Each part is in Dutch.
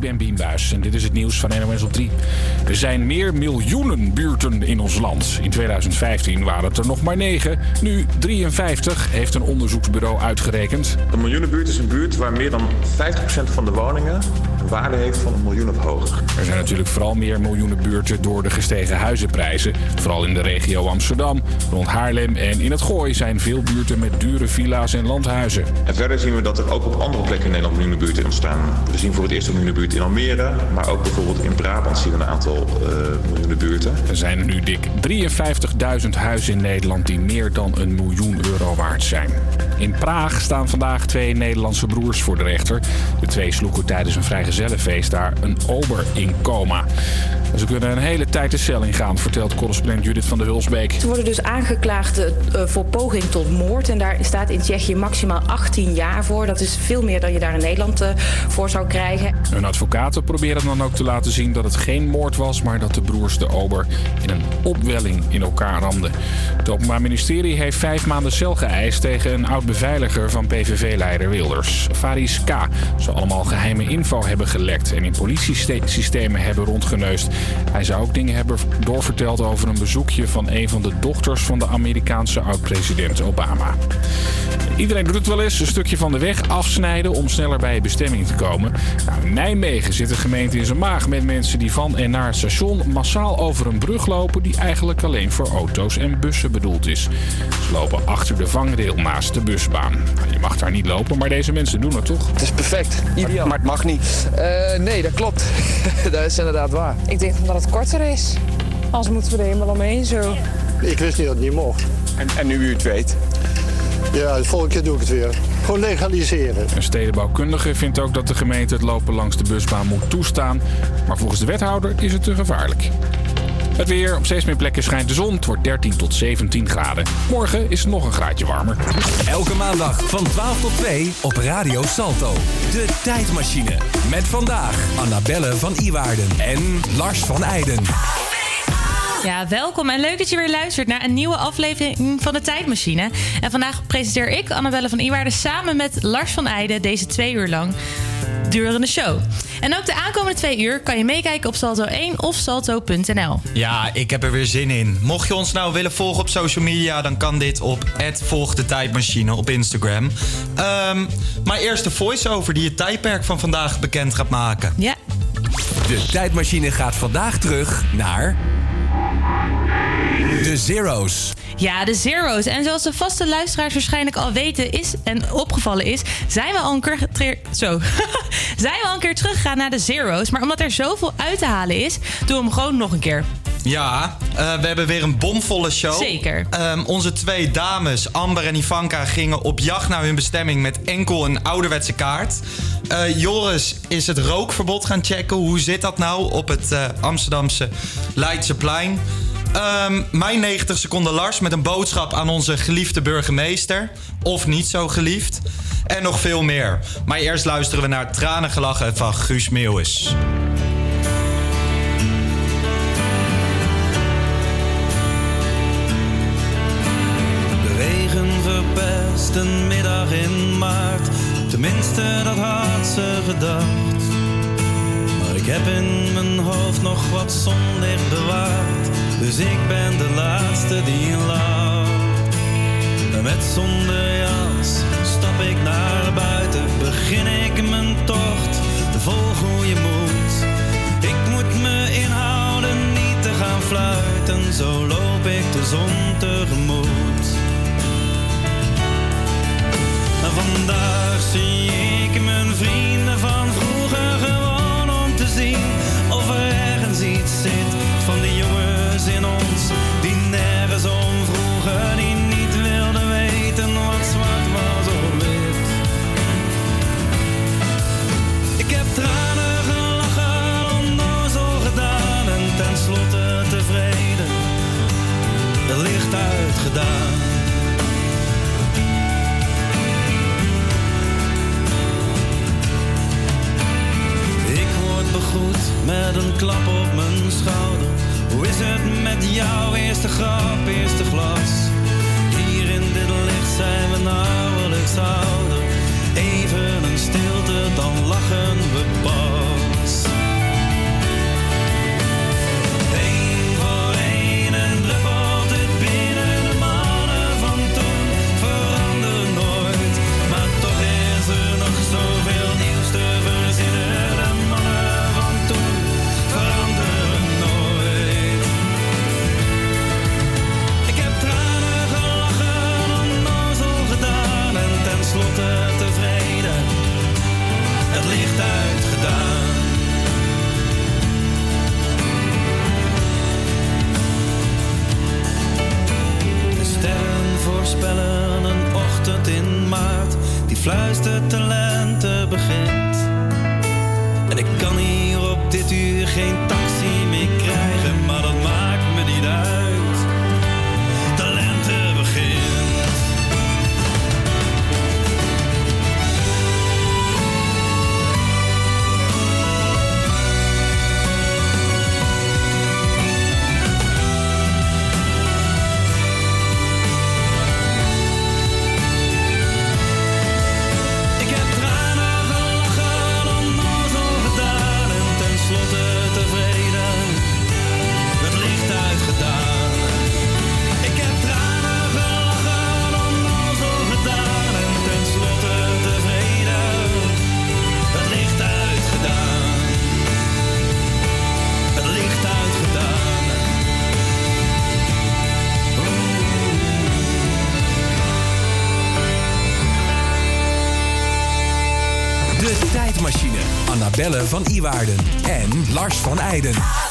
ben Bien Buijs en dit is het nieuws van NOS op 3. Er zijn meer miljoenen buurten in ons land. In 2015 waren het er nog maar 9. Nu 53, heeft een onderzoeksbureau uitgerekend. Een miljoenenbuurt is een buurt waar meer dan 50% van de woningen een waarde heeft van een miljoen of hoger. Er zijn natuurlijk vooral meer miljoenen buurten door de gestegen huizenprijzen. Vooral in de regio Amsterdam, rond Haarlem en in het Gooi zijn veel buurten met dure villa's en landhuizen. En verder zien we dat er ook op andere plekken in Nederland miljoenenbuurten ontstaan. We zien voor het eerst een in Almere, maar ook bijvoorbeeld in Brabant zien we een aantal uh, miljoenenbuurten. Er zijn nu dik 53.000 huizen in Nederland die meer dan een miljoen euro waard zijn. In Praag staan vandaag twee Nederlandse broers voor de rechter. De twee sloegen tijdens een vrijgezellenfeest daar een ober in coma. Ze kunnen een hele tijd de cel ingaan, vertelt correspondent Judith van der Hulsbeek. Ze worden dus aangeklaagd uh, voor poging tot moord. En daar staat in Tsjechië maximaal 18 jaar voor. Dat is veel meer dan je daar in Nederland uh, voor zou krijgen. Hun advocaten proberen dan ook te laten zien dat het geen moord was, maar dat de broers de ober in een opwelling in elkaar ramden. Het Openbaar Ministerie heeft vijf maanden cel geëist tegen een oud beveiliger van PVV-leider Wilders. Faris K. zou allemaal geheime info hebben gelekt en in politiesystemen hebben rondgeneust. Hij zou ook dingen hebben doorverteld over een bezoekje van een van de dochters van de Amerikaanse oud-president Obama. Iedereen doet het wel eens, een stukje van de weg afsnijden om sneller bij je bestemming te komen. Nou, in Nijmegen zit een gemeente in zijn maag met mensen die van en naar het station massaal over een brug lopen die eigenlijk alleen voor auto's en bussen bedoeld is. Ze lopen achter de vangrail naast de busbaan. Nou, je mag daar niet lopen, maar deze mensen doen het toch? Het is perfect, ideaal. Maar het mag niet. Uh, nee, dat klopt. dat is inderdaad waar. Ik denk dat het korter is. Anders moeten we er helemaal omheen zo. Ik wist niet dat het niet mocht. En, en nu u het weet? Ja, de volgende keer doe ik het weer. Gewoon legaliseren. Een stedenbouwkundige vindt ook dat de gemeente het lopen langs de busbaan moet toestaan. Maar volgens de wethouder is het te gevaarlijk. Het weer. Op steeds meer plekken schijnt de zon. Het wordt 13 tot 17 graden. Morgen is het nog een graadje warmer. Elke maandag van 12 tot 2 op Radio Salto. De tijdmachine. Met vandaag Annabelle van Iwaarden en Lars van Eijden. Ja, welkom en leuk dat je weer luistert naar een nieuwe aflevering van de Tijdmachine. En vandaag presenteer ik, Annabelle van Iwaarden, samen met Lars van Eijden deze twee uur lang durende show. En ook de aankomende twee uur kan je meekijken op Salto 1 of salto.nl. Ja, ik heb er weer zin in. Mocht je ons nou willen volgen op social media, dan kan dit op volg de tijdmachine op Instagram. Um, maar eerst de voice-over die het tijdperk van vandaag bekend gaat maken. Ja. De tijdmachine gaat vandaag terug naar de Zero's. Ja, de Zero's. En zoals de vaste luisteraars waarschijnlijk al weten is en opgevallen is, zijn we al een keer, zo. zijn we al een keer teruggegaan naar de Zero's. Maar omdat er zoveel uit te halen is, doen we hem gewoon nog een keer. Ja, uh, we hebben weer een bomvolle show. Zeker. Um, onze twee dames, Amber en Ivanka, gingen op jacht naar hun bestemming met enkel een ouderwetse kaart. Uh, Joris is het rookverbod gaan checken. Hoe zit dat nou op het uh, Amsterdamse Leidseplein? Um, mijn 90 seconden Lars met een boodschap aan onze geliefde burgemeester. Of niet zo geliefd. En nog veel meer. Maar eerst luisteren we naar Tranengelachen van Guus Meeuwis. De regen verpest een middag in maart. Tenminste, dat had ze gedacht. Maar ik heb in mijn hoofd nog wat zonlicht bewaard. Dus ik ben de laatste die lacht. Met zonder jas stap ik naar buiten. Begin ik mijn tocht, vol goede moed. Ik moet me inhouden, niet te gaan fluiten. Zo loop ik de zon tegemoet. En vandaag zie ik mijn vrienden van vroeger gewoon om te zien in ons die nergens om vroegen, die niet wilden weten wat zwart was of wit. Ik heb tranen gelachen, onnozel gedaan en tenslotte tevreden, de licht uitgedaan. begroet met een klap op mijn schouder. Hoe is het met jou? Eerste grap, eerste glas. Hier in dit licht zijn we nauwelijks ouder. Even een stilte, dan lachen we pas. fluistert de lente begint. En ik kan hier op dit uur geen taxi meer krijgen. Van Iwaarden en Lars van Eijden.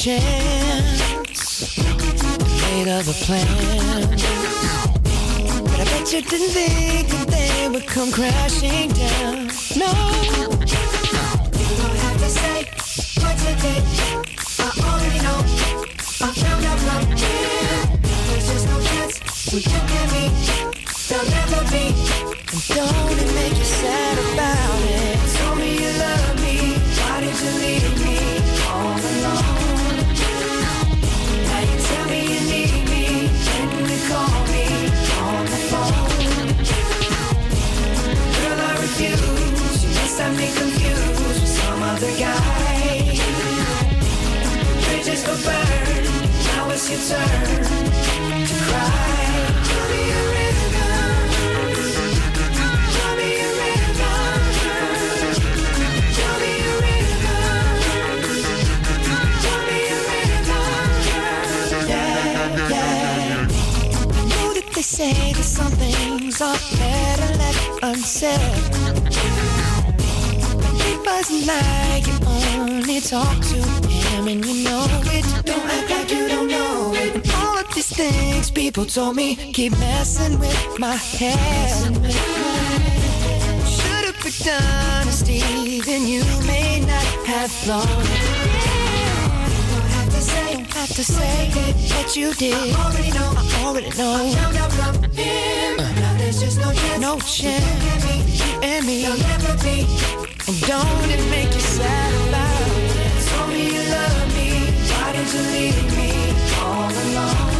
Chance. Made of a plan. But I bet you didn't think that they would come crashing down. No. You don't have to say what you did. I already know. I found out from you. There's just no chance when you and me. There'll never be. And don't it make you sad about it? Told me you love me. Why did you leave me say that some things are better left unsaid. Wasn't like you only talk to him and you know it. Don't act like you things people told me keep messing with my head. Should've picked honesty, then you may not have flown. Don't have to say, don't have to say that you did. I already know, I already know. I found out from him. Now there's just no chance. No chance. You and me. There'll never be. Don't it make you sad about? Told me you love me. Why did you leave me all alone?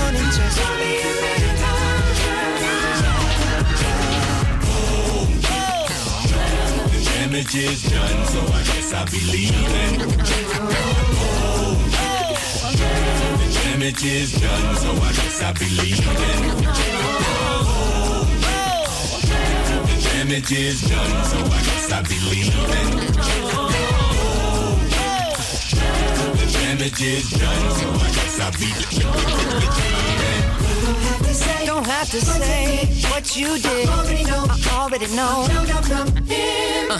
and just tell me a rhythm. Go on and just tell me a rhythm. Baby, go on and just tell me a The damage is done, so I guess I'll be leaving. The damage is done, so I guess I'll be leaving. The damage is done, so I guess I'll be leaving. Don't have to say what you did. I already know. Uh,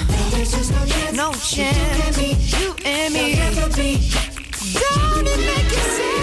no chance. You and me. Don't it make you sad?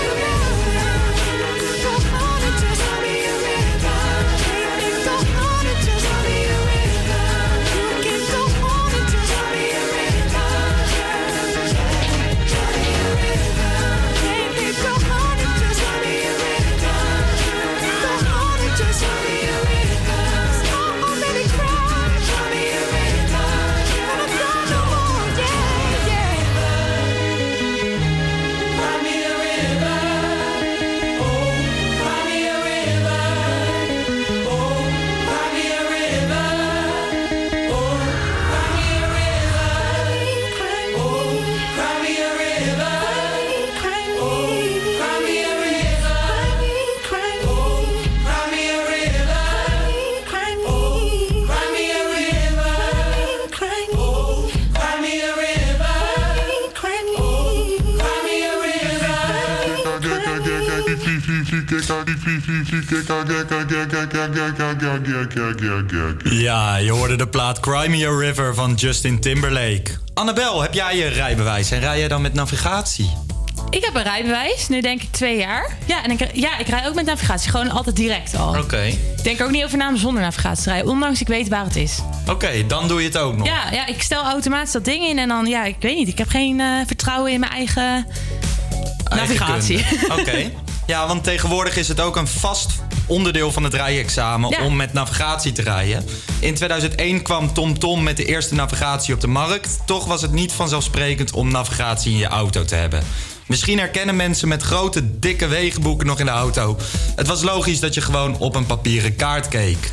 Ja, je hoorde de plaat Cry Me a River van Justin Timberlake. Annabel, heb jij je rijbewijs en rij jij dan met navigatie? Ik heb een rijbewijs, nu denk ik twee jaar. Ja, en ik, ja, ik rij ook met navigatie, gewoon altijd direct al. Oké. Ik denk er ook niet over na om zonder navigatie te rijden, ondanks ik weet waar het is. Oké, dan doe je het ook nog. Ja, ja, ik stel automatisch dat ding in en dan, ja, ik weet niet. Ik heb geen eh, vertrouwen in mijn eigen navigatie. Eigen. Oké. Ja, want tegenwoordig is het ook een vast onderdeel van het rijexamen Ja. om met navigatie te rijden. In 2001 kwam TomTom met de eerste navigatie op de markt. Toch was het niet vanzelfsprekend om navigatie in je auto te hebben. Misschien herkennen mensen met grote, dikke wegenboeken nog in de auto. Het was logisch dat je gewoon op een papieren kaart keek.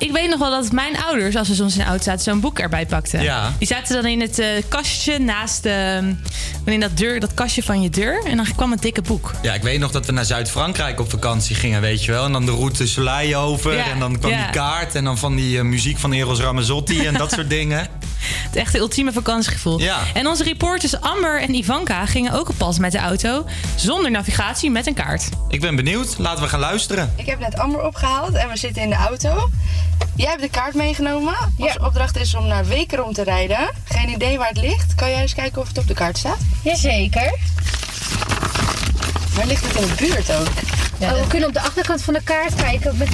Ik weet nog wel dat mijn ouders, als we soms in de auto zaten, zo'n boek erbij pakten. Ja. Die zaten dan in het eh, kastje naast de, in dat, deur, dat kastje van je deur. En dan kwam een dikke boek. Ja, ik weet nog dat we naar Zuid-Frankrijk op vakantie gingen, weet je wel. En dan de route Soleil over. Ja, en dan kwam ja. die kaart. En dan van die eh, muziek van Eros Ramazzotti en dat soort dingen. Het echte ultieme vakantiegevoel. Ja. En onze reporters Amber en Ivanka gingen ook op pas met de auto. Zonder navigatie, met een kaart. Ik ben benieuwd. Laten we gaan luisteren. Ik heb net Amber opgehaald en we zitten in de auto. Jij hebt de kaart meegenomen. Onze opdracht is om naar Wekerom te rijden. Geen idee waar het ligt. Kan jij eens kijken of het op de kaart staat? Jazeker. Waar ligt het in de buurt ook? Oh, we kunnen op de achterkant van de kaart kijken met,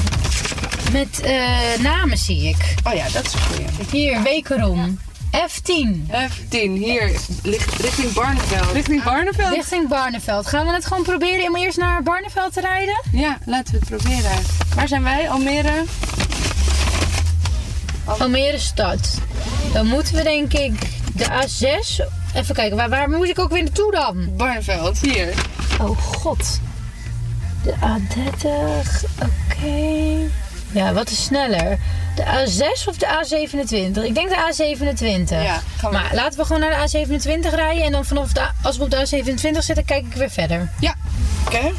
met eh, namen zie ik. Oh ja, dat is een goeie. Hier, Wekerom. F10. F10, hier, ligt richting Barneveld. Richting Barneveld? Richting Barneveld. Gaan we het gewoon proberen om eerst naar Barneveld te rijden? Ja, laten we het proberen. Waar zijn wij? Almere? Almere stad. Dan moeten we denk ik de A6... Even kijken, waar, waar moet ik ook weer naartoe dan? Barneveld, hier. Oh god. De A30, oké. Ja, wat is sneller? De A6 of de A27? Ik denk de A27. Ja, gaan we. Maar laten we gewoon naar de A27 rijden. En dan vanaf de, als we op de A27 zitten, kijk ik weer verder. Ja, oké.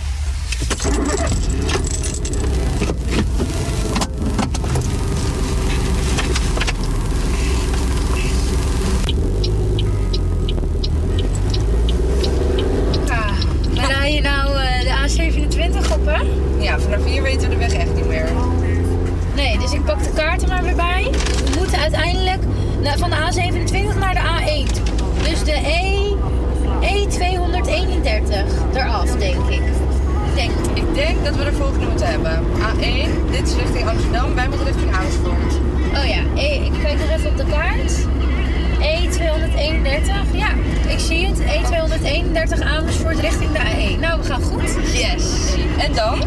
Dan?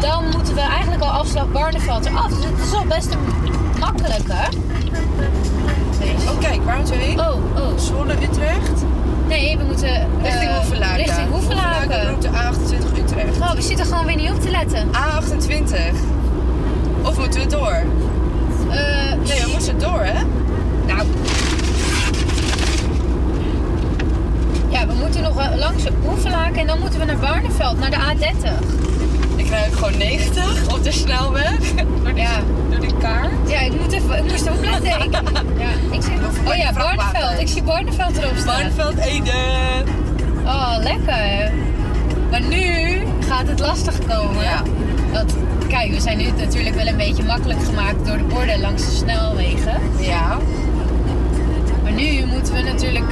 Dan moeten we eigenlijk al afslag Barneveld eraf. Dus het is al best een makkelijke. Oh kijk, waar moeten we heen? Oh, oh. Zwolle, Utrecht? Nee, we moeten... eh, Richting Hoevelaken. Richting Hoevelaken. route A28 Utrecht. Oh, we zitten gewoon weer niet op te letten. A28. Of moeten we door? Eh, Nee, we moeten door, hè? Nou. Ja, we moeten nog langs Hoevelaken en dan moeten we naar Barneveld, naar de A30. Ook gewoon 90 op de snelweg. Door die, Ja. door die kaart. Ja, ik, moet even, ik moest. Ik, ja, ik zie, oh ja, Barneveld. Ik zie Barneveld erop staan. Barneveld, Ede. Oh, lekker. Maar nu gaat het lastig komen. Ja. Want kijk, we zijn nu natuurlijk wel een beetje makkelijk gemaakt door de borden langs de snelwegen. Ja. Maar nu moeten we natuurlijk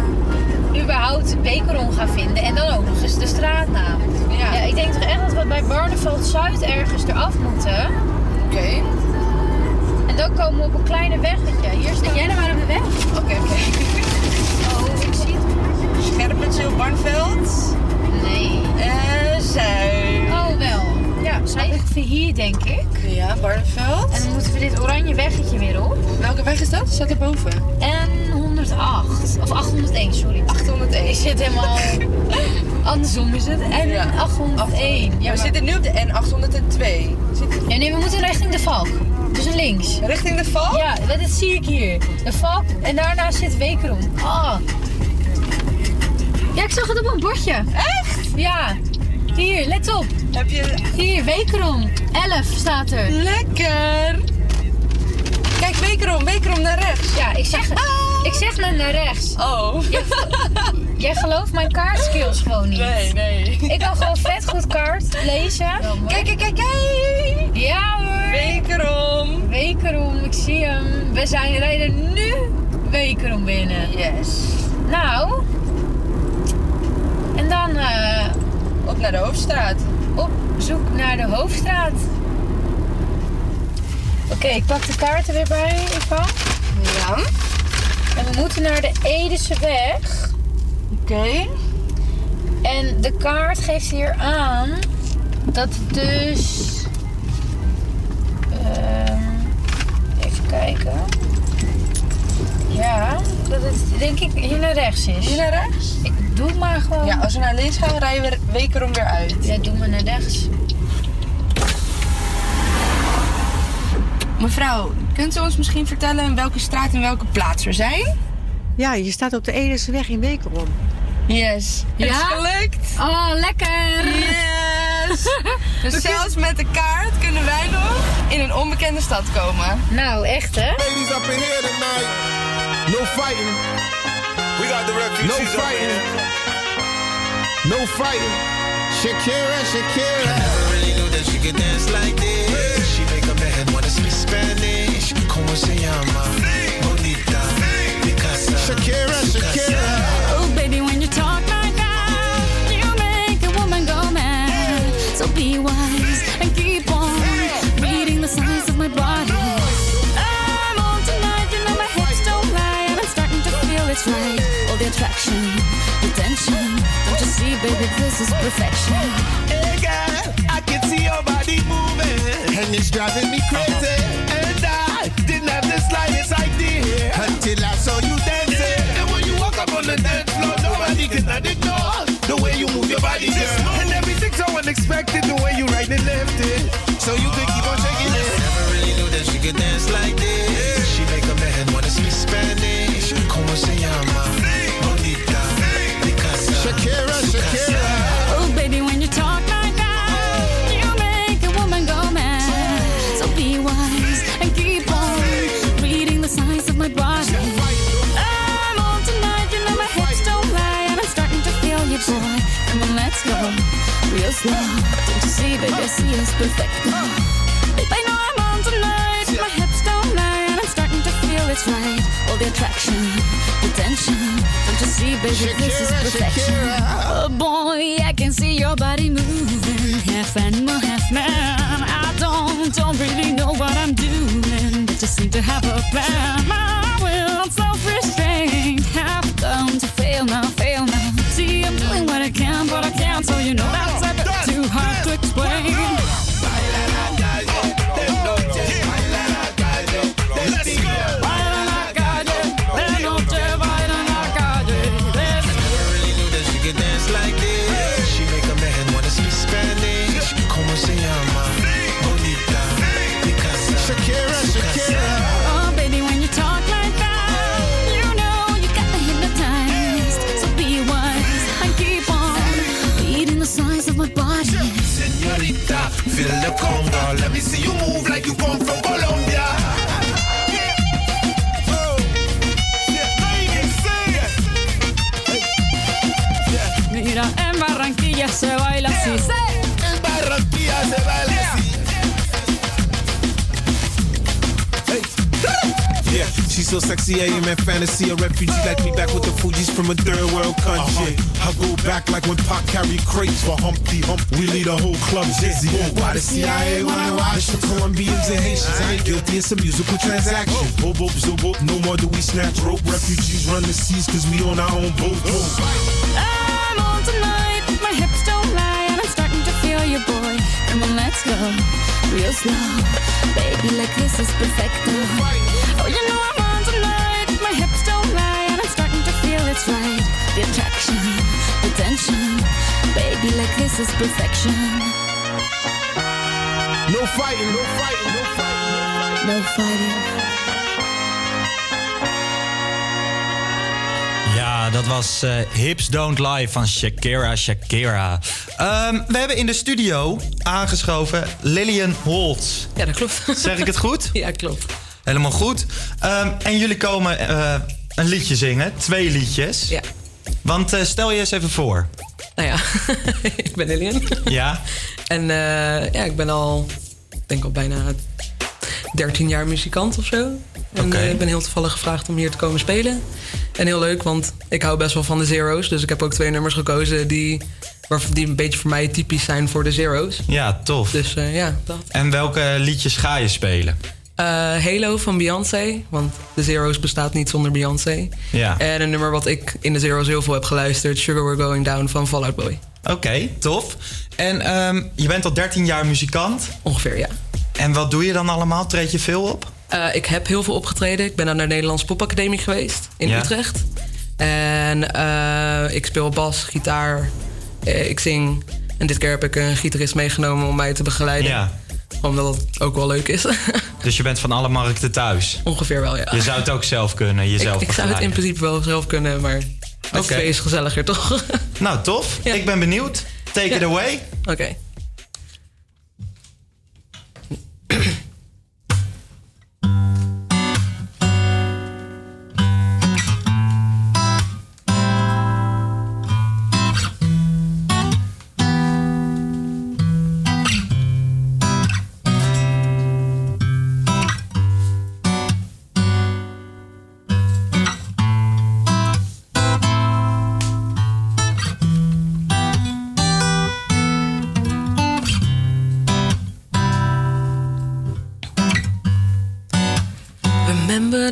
überhaupt Wekerom gaan vinden en dan ook nog eens de straatnaam. Ja. ik denk toch echt dat we bij Barneveld Zuid ergens eraf moeten. Oké. En dan komen we op een kleine weggetje. Hier zit jij nou maar op de weg? Oké, oké. Oh, ik zie het. Scherpenzeel, Barneveld. Nee. En Zuid. Oh, wel. Ja, zij ligt hier, denk ik. Ja, Barneveld. En dan moeten we dit oranje weggetje weer op. Welke weg is dat? Staat erboven. En 108. Of 801, sorry. 801. Ik zit helemaal... Andersom is het. En Ja. 801. Ja, we zitten nu op de N802. Zit... Ja, nee, we moeten richting de Valk. Dus links. Richting de val? Ja, dat dat zie ik hier. De Valk en daarna zit Wekerom. Ah. Ja, ik zag het op een bordje. Echt? Ja. Hier, let op. Heb je... Hier, Wekerom. 11 staat er. Lekker. Kijk, Wekerom, Wekerom naar rechts. Ja, ik zeg, ik zeg net naar rechts. Oh. Jij gelooft mijn kaartskills gewoon niet. Nee, nee. Ik kan gewoon vet goed kaart lezen. Kijk, kijk, kijk, kijk. Ja hoor. Wekerom. Wekerom, ik zie hem. We zijn rijden nu Wekerom binnen. Yes. Nou. En dan eh, Op naar de Hoofdstraat. Zoek naar de Hoofdstraat. Oké, ik pak de kaarten weer bij, Ivan. Ja. En we moeten naar de Edese weg. Oké. En de kaart geeft hier aan dat het dus. ehm, even kijken. Ja, dat het denk ik hier naar rechts is. Hier naar rechts? Ik doe maar gewoon. Ja, als we naar links gaan, rijden we Wekerom weer uit. Ja, doe maar naar rechts. Mevrouw, kunt u ons misschien vertellen in welke straat en welke plaats we zijn? Ja, je staat op de Edeseweg in Wekerom. Yes. Het is Ja? gelukt. Oh, lekker! Yes. dus zelfs met de kaart kunnen wij nog in een onbekende stad komen. Nou, echt hè? Ladies up in here tonight. No fighting. We got the refugees No up in fighting. No fighting. Shakira, Shakira. I never really knew that she could dance like this. She make a man wanna speak Spanish. Como se llama? Bonita. Shakira, Shakira. See, baby, this is perfection. Hey girl, I can see your body moving, and it's driving me crazy. And I didn't have the slightest idea until I saw you dancing. And when you walk up on the dance floor, nobody can ignore the way you move your body, girl. And everything's so unexpected, the way you right and left it, baby, I see it's perfect. I know I'm on tonight, my hips don't lie, and I'm starting to feel it's right. All the attraction, the tension. Don't you see, baby, this is perfection. Shakira. Oh boy, I can see your body moving, half animal, half man. I don't, don't really know what I'm doing, but just seem to have a plan. My will, self-restraint, have come to fail now. Yeah, she's so sexy, I am in fantasy. A refugee like me back with the Fuji's from a third world country. Uh-huh. I go back like when Pac carried crates for Humpty Hump. We lead a whole club dizzy. Why the CIA wanna watch the Colombians and Haitians? I ain't guilty, it's a musical transaction. Boop, boop, zoop, boop. No more do we snatch rope. Refugees run the seas cause we on our own boat. Oh. I'm on tonight, my hips don't lie, and I'm starting to feel you, boy. Come on, let's go, real slow. Baby, like this is perfecto. Oh, you know I'm it's right. The attraction, the tension. Baby, like this is perfection. No fighting, no fighting, no fighting. No fighting. Ja, dat was eh, Hips Don't Lie van Shakira Shakira. Ehm, we hebben in de studio aangeschoven Lillian Holt. Ja, dat klopt. Zeg ik het goed? Ja, klopt. Helemaal goed. Ehm, en jullie komen eh, een liedje zingen, twee liedjes. Ja. Want eh, stel je eens even voor. Nou ja, ik ben Lilian. Ja? En eh, ja, ik ben al, ik denk al bijna 13 jaar muzikant of zo. En eh, ik ben heel toevallig gevraagd om hier te komen spelen. En heel leuk, want ik hou best wel van de Zero's. Dus ik heb ook twee nummers gekozen die, waar- die een beetje voor mij typisch zijn voor de Zero's. Ja, tof. Dus ja, dat. En welke liedjes ga je spelen? Eh, Halo van Beyoncé, want de Zero's bestaat niet zonder Beyoncé. Ja. En een nummer wat ik in de Zero's heel veel heb geluisterd, Sugar We're Going Down van Fall Out Boy. Oké, tof. En ehm, je bent al 13 jaar muzikant? Ongeveer, ja. En wat doe je dan allemaal? Treed je veel op? Eh, ik heb heel veel opgetreden. Ik ben aan de Nederlands Popacademie geweest in Ja. Utrecht. En eh, ik speel bas, gitaar, ik zing. En dit keer heb ik een gitarist meegenomen om mij te begeleiden. Ja. Omdat het ook wel leuk is. Dus je bent van alle markten thuis? Ongeveer wel, ja. Je zou het ook zelf kunnen, jezelf ik, ik zou het in principe wel zelf kunnen, maar Oké. twee is gezelliger, toch? Nou, tof. Ik ben benieuwd. Take it away. Oké.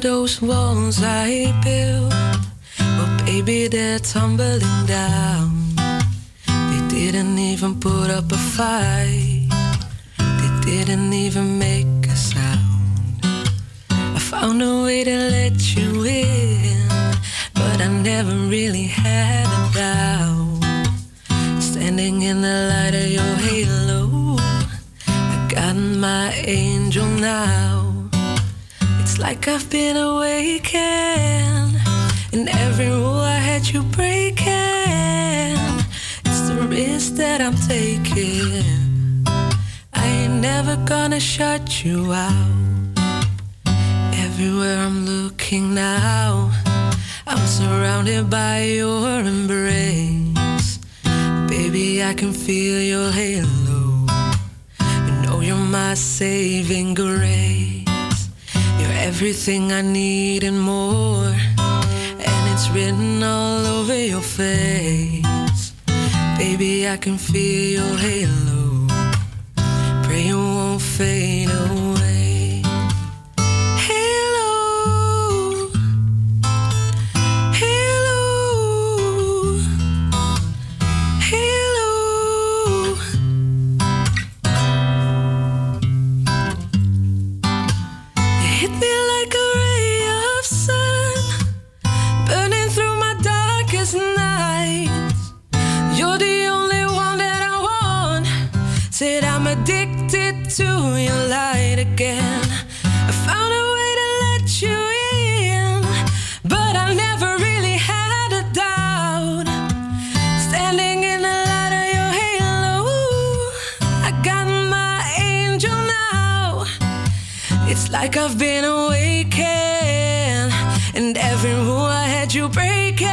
Those walls I built? But baby, they're tumbling down. They didn't even put up a fight. They didn't even make a sound. I found a way to let you in, but I never really had a doubt. Standing in the light of your halo, I got my angel now. Like I've been awakened. In every rule I had you breaking. It's the risk that I'm taking. I ain't never gonna shut you out. Everywhere I'm looking now, I'm surrounded by your embrace. Baby, I can feel your halo. You know you're my saving grace. Everything I need and more. And it's written all over your face. Baby, I can feel your halo. Pray you won't fade like I've been awakened, and every rule I had you breaking.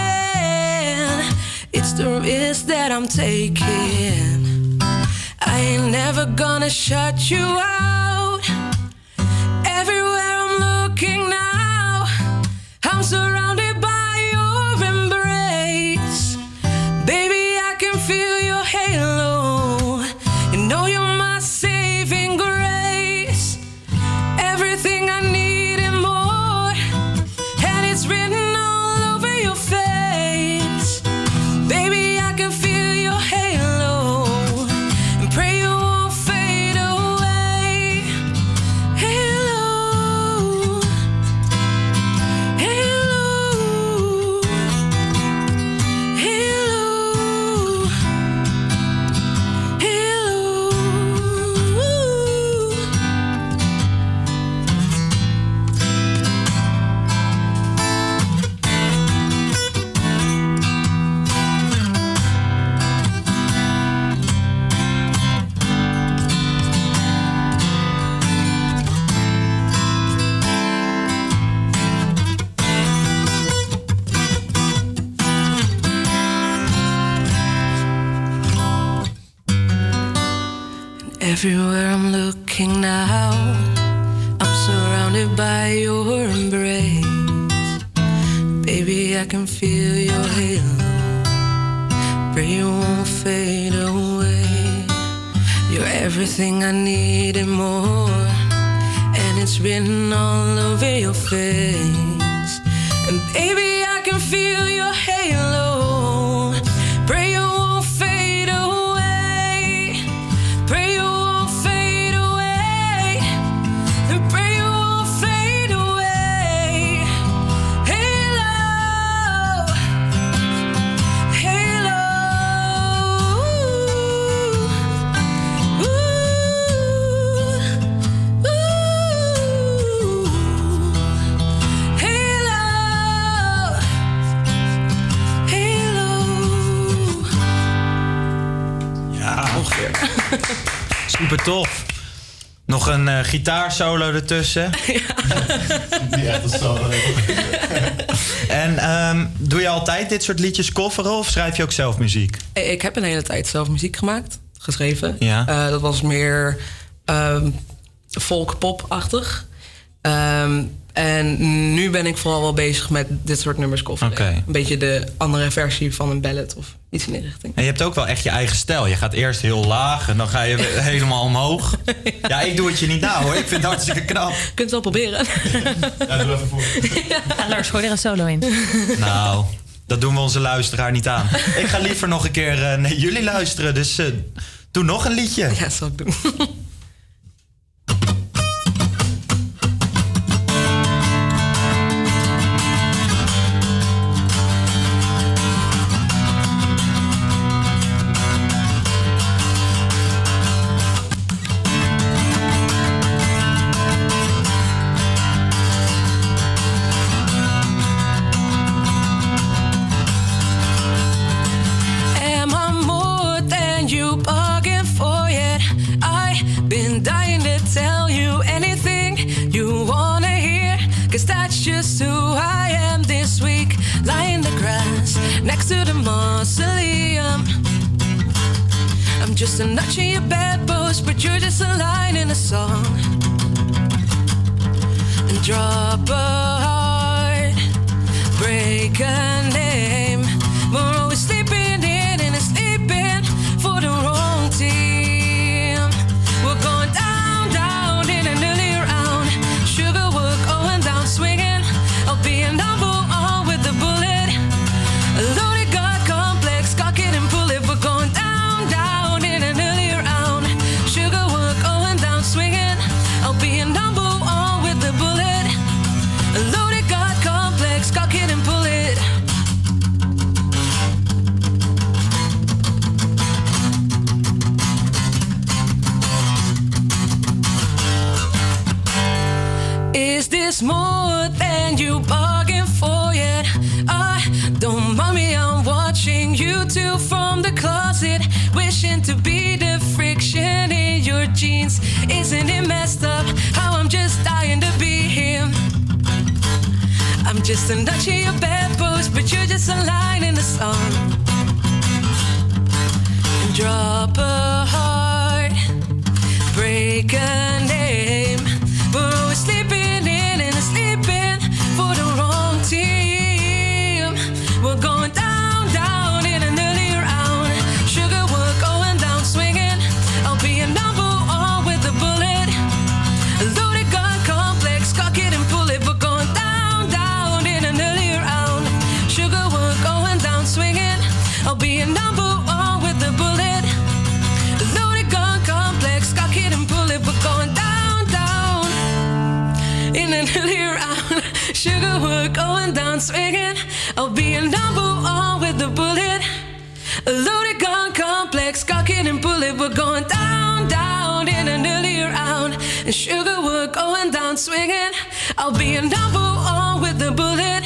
It's the risk that I'm taking. I ain't never gonna shut you out. Everywhere I'm looking now, I'm surrounded Everywhere I'm looking now, I'm surrounded by your embrace. Baby, I can feel your halo. Pray you won't fade away. You're everything I need and more. And it's written all over your face. And baby, I can feel your halo. Tof. Nog een eh, gitaarsolo ertussen. Ja, zo En ehm, doe je altijd dit soort liedjes kofferen of schrijf je ook zelf muziek? Ik heb een hele tijd zelf muziek gemaakt, geschreven. Ja. Eh, dat was meer ehm folk-pop-achtig. Ehm, en nu ben ik vooral wel bezig met dit soort nummers. Oké. Een beetje de andere versie van een ballad of iets in die richting. En je hebt ook wel echt je eigen stijl. Je gaat eerst heel laag en dan ga je helemaal omhoog. Ja, ik doe het je niet na hoor. Ik vind het hartstikke knap. Je kunt het wel proberen. Ja, doe even voor. Ja, Lars, gooi er een solo in. Nou, dat doen we onze luisteraar niet aan. Ik ga liever nog een keer eh, naar jullie luisteren. Dus eh, doe nog een liedje. Ja, zal ik doen. Just a notch in your bedpost, but you're just a line in a song. And drop a heart, break a Is this more than you bargained for yet? I don't mind me, I'm watching you two from the closet, wishing to be the friction in your jeans. Isn't it messed up how I'm just dying to be him? I'm just a notch in your bedpost, but you're just a line in the song. Drop a heart, break a name. We're sleeping A loaded gun complex, cock it and pull it. We're going down, down in an early round. And sugar, we're going down swinging. I'll be a number one with the bullet.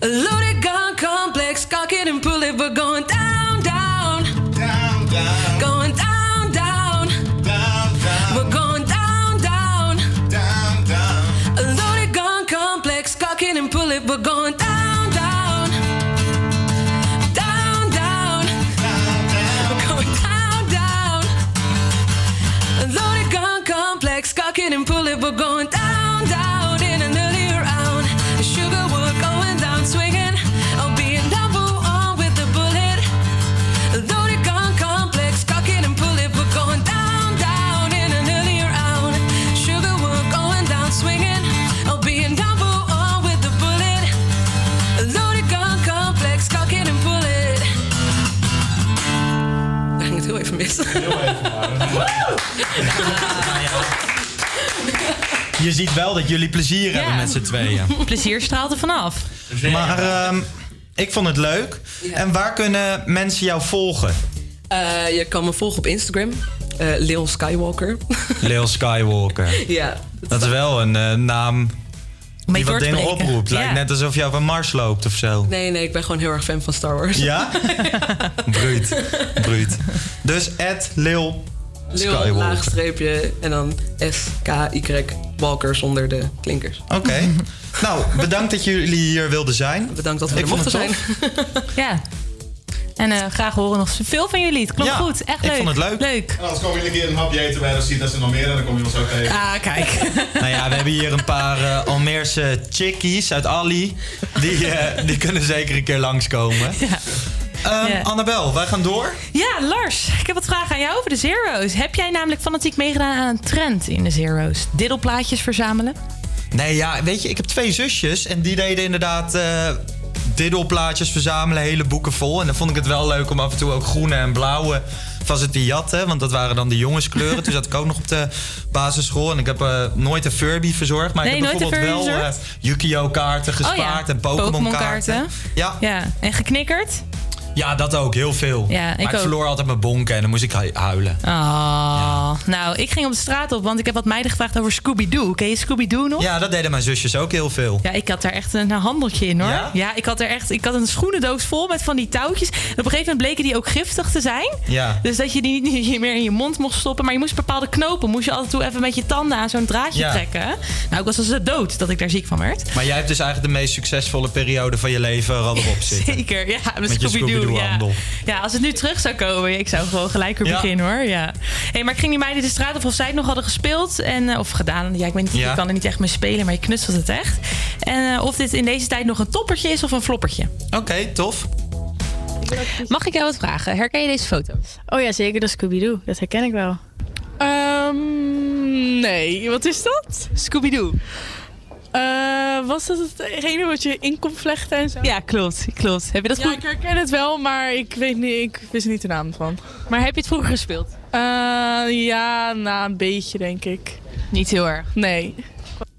A loaded gun complex, cock it and pull it. We're going down, down, down, down, going down, down, down, down. We're going down, down, down, down. A loaded gun complex, cock it and pull it. We're going down, cock it and pull it, we're going down, down in an early round. The sugar we're going down swinging. Oh, being double on with the bullet. Loaded gun complex, cock it and pull it, we're going down, down in an early round. Sugar we're going down swinging. Oh, being double on with the bullet. Loaded gun complex, cock it and pull it. Daar ging het heel even mis. Je ziet wel dat jullie plezier hebben met z'n tweeën. Plezier straalt er vanaf. Maar ehm, ik vond het leuk. En waar kunnen mensen jou volgen? Eh, je kan me volgen op Instagram. eh Lil Skywalker. Lil Skywalker. ja. Dat is wel een eh, naam die wat dingen oproept. Lijkt Ja. net alsof je over Mars loopt of zo. Nee, nee, ik ben gewoon heel erg fan van Star Wars. Ja? Bruut. Bruut. Dus at Lil Skywalker. laagstreepje en dan S-K-Y Walker zonder de klinkers. Oké. nou, bedankt dat jullie hier wilden zijn. Bedankt dat we Ik er vond mochten het zijn. Ja. En eh, graag horen nog veel van jullie. Het klopt Ja, goed. Echt ik leuk. vond het leuk. Leuk. En anders kom je een keer een hapje eten bij de ziet dat ze nog meer en dan kom je ons ook tegen. Ah, kijk. Nou ja, we hebben hier een paar eh, Almeerse chickies uit Ali. Die, eh, die kunnen zeker een keer langskomen. Ehm, Ja. Annabel, wij gaan door. Ja, Lars, ik heb wat vragen aan jou over de Zero's. Heb jij namelijk fanatiek meegedaan aan een trend in de Zero's? Diddelplaatjes verzamelen? Nee, ja, weet je, ik heb twee zusjes en die deden inderdaad eh diddelplaatjes verzamelen, hele boeken vol. En dan vond ik het wel leuk om af en toe ook groene en blauwe van ze te jatten. Want dat waren dan de jongenskleuren. Toen zat ik ook nog op de basisschool. En ik heb eh, nooit een Furby verzorgd. Maar Nee, ik heb bijvoorbeeld wel verzorgd? Yu-Gi-Oh kaarten gespaard en Pokémon kaarten. Pokémon-kaarten. Ja. Ja, en geknikkerd? Ja, dat ook, heel veel. Ja, maar ik verloor altijd mijn bonken en dan moest ik hu- huilen. Oh, nou, ik ging op de straat op, want ik heb wat meiden gevraagd over Scooby-Doo. Ken je Scooby-Doo nog? Ja, dat deden mijn zusjes ook heel veel. Ja, ik had daar echt een handeltje in hoor. Ja? ik had er echt ik had een schoenendoos vol met van die touwtjes. En op een gegeven moment bleken die ook giftig te zijn. Ja. Dus dat je die niet meer in je mond mocht stoppen. Maar je moest bepaalde knopen. Moest je altijd toe even met je tanden aan zo'n draadje Ja. trekken. Nou, ik was als de dood dat ik daar ziek van werd. Maar jij hebt dus eigenlijk de meest succesvolle periode van je leven er al op zitten. Zeker, ja. Met, Met je Ja. Ja, als het nu terug zou komen, ik zou gewoon gelijk weer Ja. beginnen hoor. Ja. Hey, maar ik ging die meiden de straat op of zij het nog hadden gespeeld. En, eh, of gedaan. Ja, ik weet niet, Ja. je kan er niet echt mee spelen, maar je knutselt het echt. En eh, of dit in deze tijd nog een toppertje is of een floppertje. Oké, tof. Mag ik jou wat vragen? Herken je deze foto? Oh ja, zeker. Dat is Scooby-Doo. Dat herken ik wel. Ehm, nee, wat is dat? Scooby-Doo. Eh, was dat hetgene wat je in kon vlechten en zo? Ja, klopt. klopt. Heb je dat ja, vroeger... ik herken het wel, maar ik weet niet, ik wist niet de naam van. Maar heb je het vroeger gespeeld? Eh, ja, na een beetje denk ik. Niet heel erg. Nee.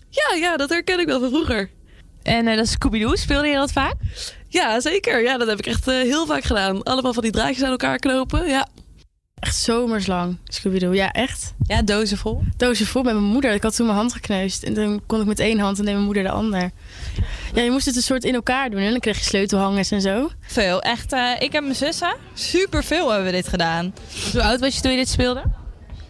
Ja, ja, dat herken ik wel van vroeger. En eh, dat is Scooby-Doo, speelde je dat vaak? Ja, zeker. Ja, dat heb ik echt heel vaak gedaan. Allemaal van die draadjes aan elkaar knopen. Ja. Echt zomerslang, Scooby-Doo. Ja, echt. Ja, dozen vol? Dozen vol met mijn moeder. Ik had toen mijn hand gekneusd. En toen kon ik met één hand en deed mijn moeder de ander. Ja, je moest het een soort in elkaar doen. En dan kreeg je sleutelhangers en zo. Veel. Echt, eh, ik heb mijn zussen. Super veel hebben we dit gedaan. Hoe oud was je toen je dit speelde?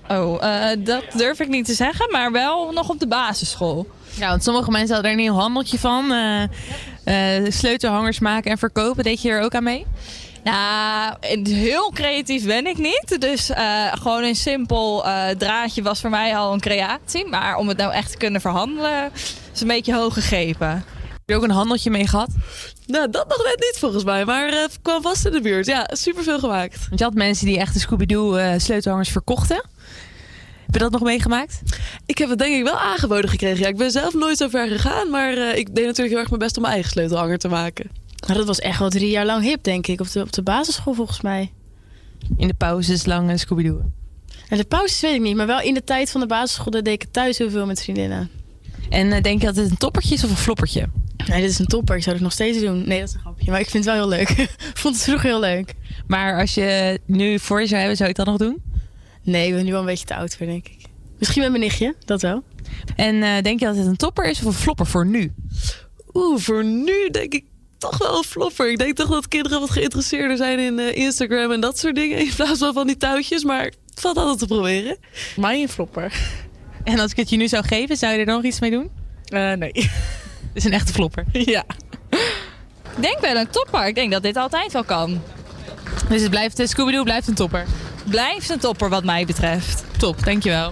Oh, eh, dat durf ik niet te zeggen, maar wel nog op de basisschool. Ja, want sommige mensen hadden er een heel handeltje van. eh, eh, sleutelhangers maken en verkopen. Deed je er ook aan mee? Nou, heel creatief ben ik niet. Dus eh, gewoon een simpel eh, draadje was voor mij al een creatie. Maar om het nou echt te kunnen verhandelen, is een beetje hoog gegrepen. Heb je ook een handeltje mee gehad? Nou, dat nog net niet volgens mij. Maar eh, kwam vast in de buurt. Ja, superveel gemaakt. Want je had mensen die echt de Scooby-Doo eh, sleutelhangers verkochten. Heb je dat nog meegemaakt? Ik heb het denk ik wel aangeboden gekregen. Ja, ik ben zelf nooit zo ver gegaan. Maar eh, ik deed natuurlijk heel erg mijn best om mijn eigen sleutelhanger te maken. Maar dat was echt wel drie jaar lang hip, denk ik. Op de, op de basisschool volgens mij. In de pauzes lang eh, Scooby-Doo. En de pauzes weet ik niet. Maar wel in de tijd van de basisschool deed ik het thuis heel veel met vriendinnen. En eh, denk je dat het een toppertje is of een floppertje? Nee, dit is een topper. Ik zou het nog steeds doen. Nee, dat is een grapje. Maar ik vind het wel heel leuk. Ik vond het vroeger heel leuk. Maar als je nu voor je zou hebben, zou je het dan nog doen? Nee, ik ben nu wel een beetje te oud voor, denk ik. Misschien met mijn nichtje, dat wel. En eh, denk je dat het een topper is of een flopper voor nu? Oeh, voor nu denk ik toch wel een flopper. Ik denk toch dat kinderen wat geïnteresseerder zijn in eh, Instagram en dat soort dingen. In plaats van van die touwtjes. Maar het valt altijd te proberen. Mijn flopper. En als ik het je nu zou geven, zou je er nog iets mee doen? Eh, nee. Het is een echte flopper. Ja. Ik denk wel een topper. Ik denk dat dit altijd wel kan. Dus het blijft, Scooby-Doo blijft een topper? Blijft een topper wat mij betreft. Top, dankjewel.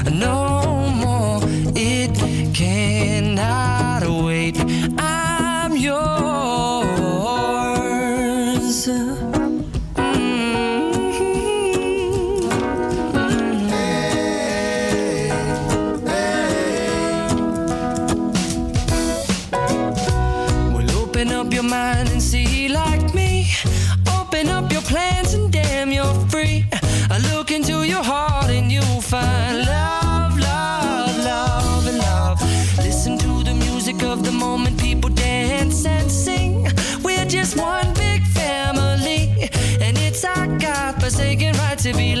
Mm-hmm. open up your mind and see like me. To be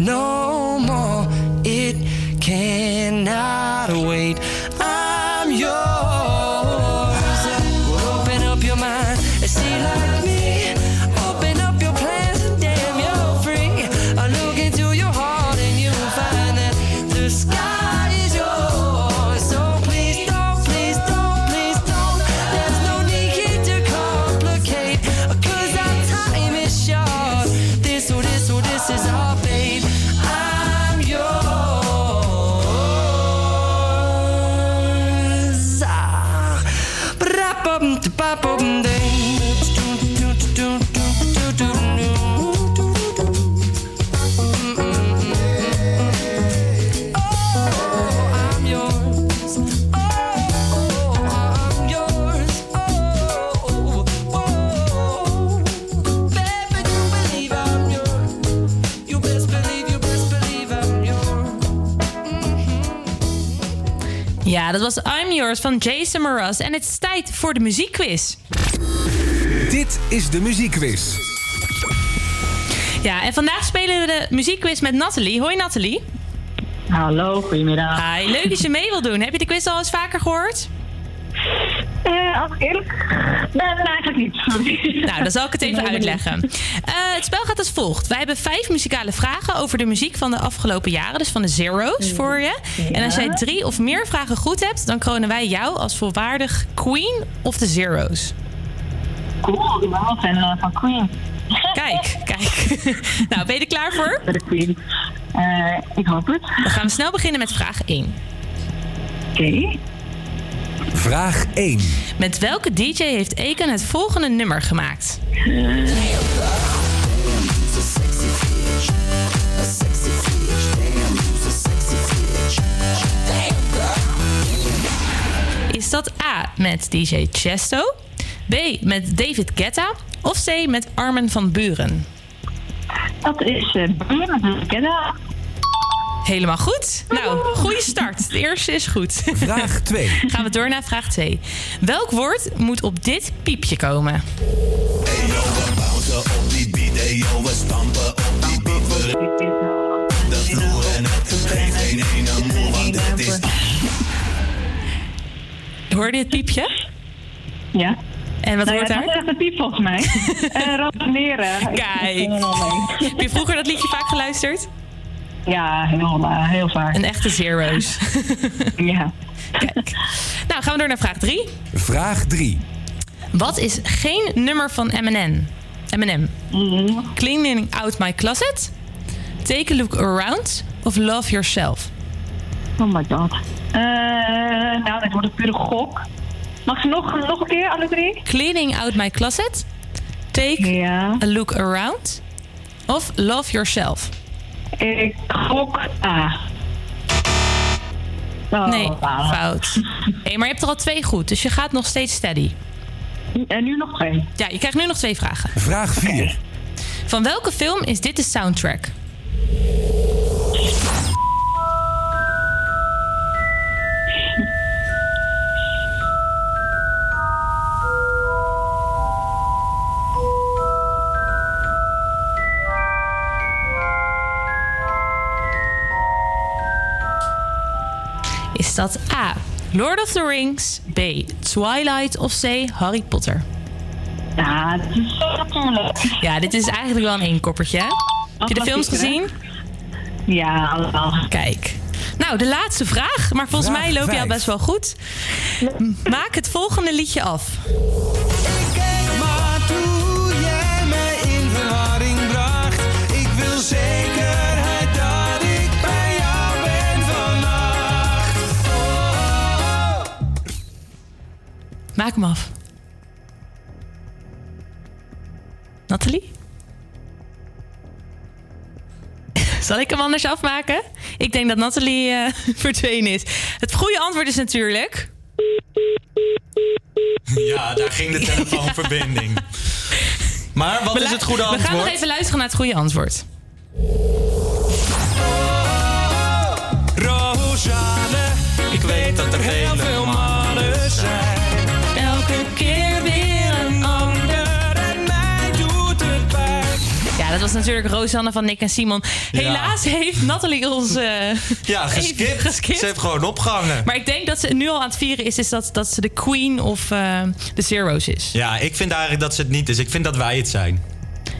no more. It cannot wait. Ja, dat was I'm Yours van Jason Mraz. En het is tijd voor de muziekquiz. Dit is de muziekquiz. Ja, en vandaag spelen we de muziekquiz met Nathalie. Hoi Nathalie. Hallo, goedemiddag. Hi, leuk dat je mee wil doen. Heb je de quiz al eens vaker gehoord? Eh, als ik eerlijk ben, eigenlijk niet. Nou, dan zal ik het even uitleggen. Eh, het spel gaat als volgt. Wij hebben vijf muzikale vragen over de muziek van de afgelopen jaren. Dus van de zero's voor je. En als jij drie of meer vragen goed hebt... dan kronen wij jou als volwaardig queen of de zero's. Cool, ik ben wel fan eh, van Queen. Kijk, kijk. nou, ben je er klaar voor? Voor de Queen. Eh, ik hoop het. Dan gaan we snel beginnen met vraag 1. Oké. Vraag 1. Met welke DJ heeft Eken het volgende nummer gemaakt? Is dat A met DJ Chesto, B met David Guetta of C met Armin van Buren? Dat is uh, Buren met Gedda. Helemaal goed. Nou, goede start. De eerste is goed. Vraag 2. Gaan we door naar vraag 2. Welk woord moet op dit piepje komen? Bouncen op die beat, hey yo, we stampen op die beat. We de vloer en het geeft geen ene moe, want het is... Hoorde je het piepje? Ja. En wat Nou hoort ja, daar? Het was echt een piep volgens mij. uh, Ransoneren. Kijk. Heb je vroeger dat liedje vaak geluisterd? Ja, heel, eh, heel vaak. Een echte zero's. ja. Kijk. Nou, gaan we door naar vraag 3. Vraag 3. Wat is geen nummer van Eminem? Eminem. Cleaning Out My Closet? Take a Look Around? Of Love Yourself? Oh my god. Eh, nou, dat wordt een pure gok. Mag ze nog, nog een keer, alle drie? Cleaning Out My Closet? Take a Look Around? Of Love Yourself? Ik gok A. Oh, nee, fout. Hey, maar je hebt er al twee goed, dus je gaat nog steeds steady. En nu nog twee? Ja, je krijgt nu nog twee vragen. Vraag 4. Van welke film is dit de soundtrack? Is dat A. Lord of the Rings, B. Twilight of C. Harry Potter? Ja, het is zo natuurlijk. Ja, dit is eigenlijk wel een eenkoppertje. hè? Heb je de films gezien? Ja, allemaal. Kijk. Nou, de laatste vraag. Maar volgens Vraag mij loop je al best wel goed. Maak het volgende liedje af. Maar toen jij mij in verwarring bracht, ik wil zekerheid Maak hem af. Nathalie? Zal ik hem anders afmaken? Ik denk dat Nathalie eh, verdwenen is. Het goede antwoord is natuurlijk... Ja, daar ging de telefoonverbinding. Maar wat is het goede We gaan nog antwoord? even luisteren naar het goede antwoord. Rosanne, ik weet dat er heel veel mannen zijn. Ja, dat was natuurlijk Rosanne van Nick en Simon. Helaas heeft Nathalie ons eh, Ja, geskipt. geskipt. Ze heeft gewoon opgehangen. Maar ik denk dat ze nu al aan het vieren is, is dat, dat ze de queen of eh, de zero's is. Ja, ik vind eigenlijk dat ze het niet is. Ik vind dat wij het zijn.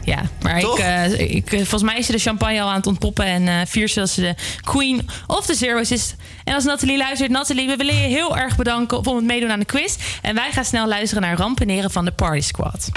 Ja, maar ik, eh, ik, volgens mij is ze de champagne al aan het ontpoppen en eh viert ze dat ze de queen of de zero's is. En als Nathalie luistert, Nathalie, we willen je heel erg bedanken om het meedoen aan de quiz. En wij gaan snel luisteren naar Rampeneren van de Party Squad.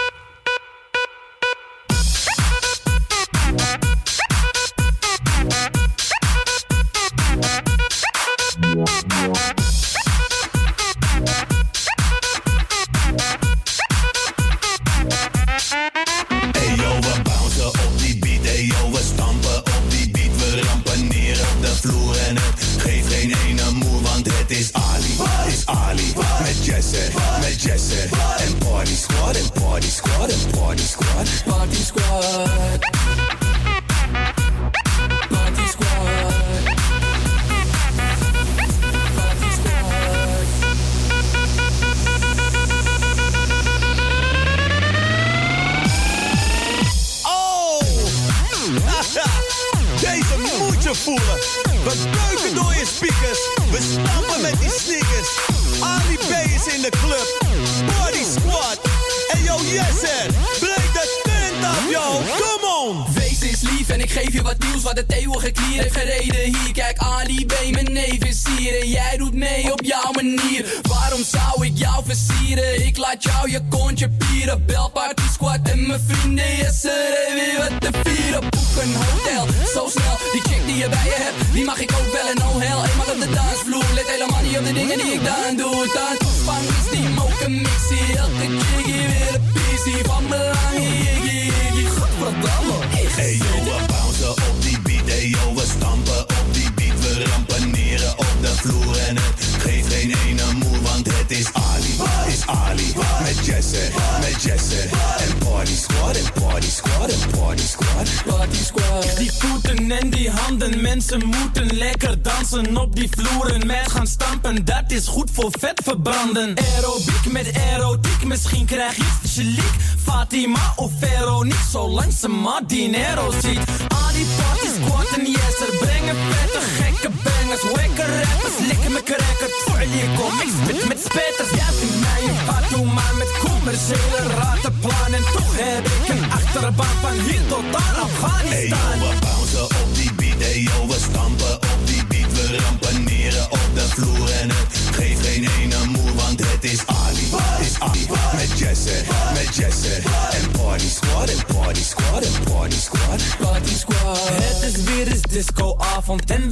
Dinero ziet.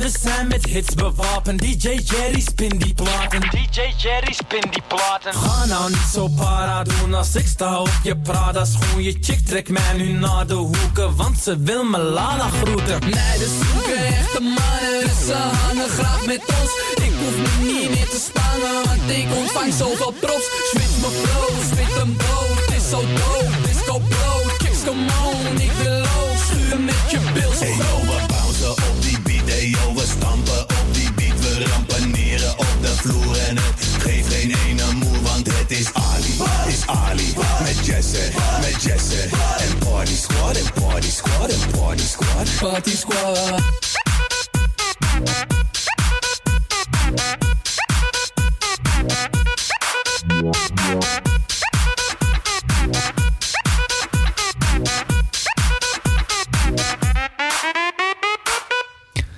We zijn met hits bewapend. DJ Jerry spin die platen. DJ Jerry spin die platen. Ga nou niet zo para doen als ik sta op je Prada schoen. Je chick trekt mij nu naar de hoeken, want ze wil me Lala groeten. Nee, de zoeken echte mannen, dus ze hangen graag met ons. Ik hoef me niet meer te spannen, want ik ontvang zoveel props. Switch me flow, spit hem brood, het is zo dope.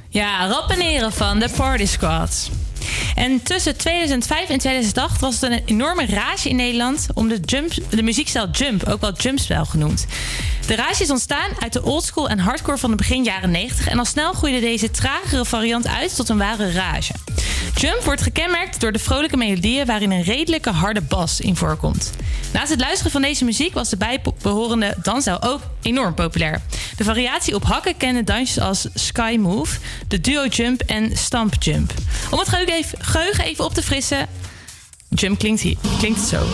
Ja, rappeneren van de Party Squad. En tussen 2005 en 2008 was het een enorme rage in Nederland om de, jump, de muziekstijl jump, ook wel jumpstijl genoemd. De rage is ontstaan uit de oldschool en hardcore van de begin jaren 90 en al snel groeide deze tragere variant uit tot een ware rage. Jump wordt gekenmerkt door de vrolijke melodieën waarin een redelijke harde bas in voorkomt. Naast het luisteren van deze muziek was de bijbehorende dansstijl ook enorm populair. De variatie op hakken kende dansjes als Sky Move, de Duo Jump en Stamp Jump. Om het geheugen even, op te frissen, Jump klinkt, hier, klinkt zo.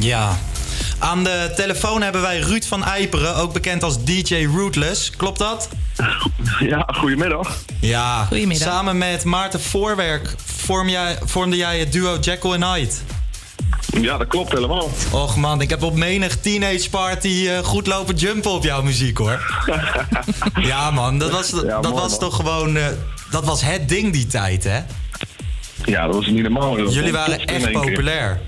Ja. Aan de telefoon hebben wij Ruud van Eiperen, ook bekend als DJ Rootless. Klopt dat? Ja, goedemiddag. Ja. Goedemiddag. Samen met Maarten Voorwerk vorm jij, vormde jij het duo Jekyll and Hyde. Ja, dat klopt helemaal. Och man, ik heb op menig teenage party eh, goed lopen jumpen op jouw muziek hoor. ja man, dat was, dat mooi, was man. toch gewoon... eh, dat was het ding die tijd hè? Ja, dat was niet normaal. Jullie waren echt keer.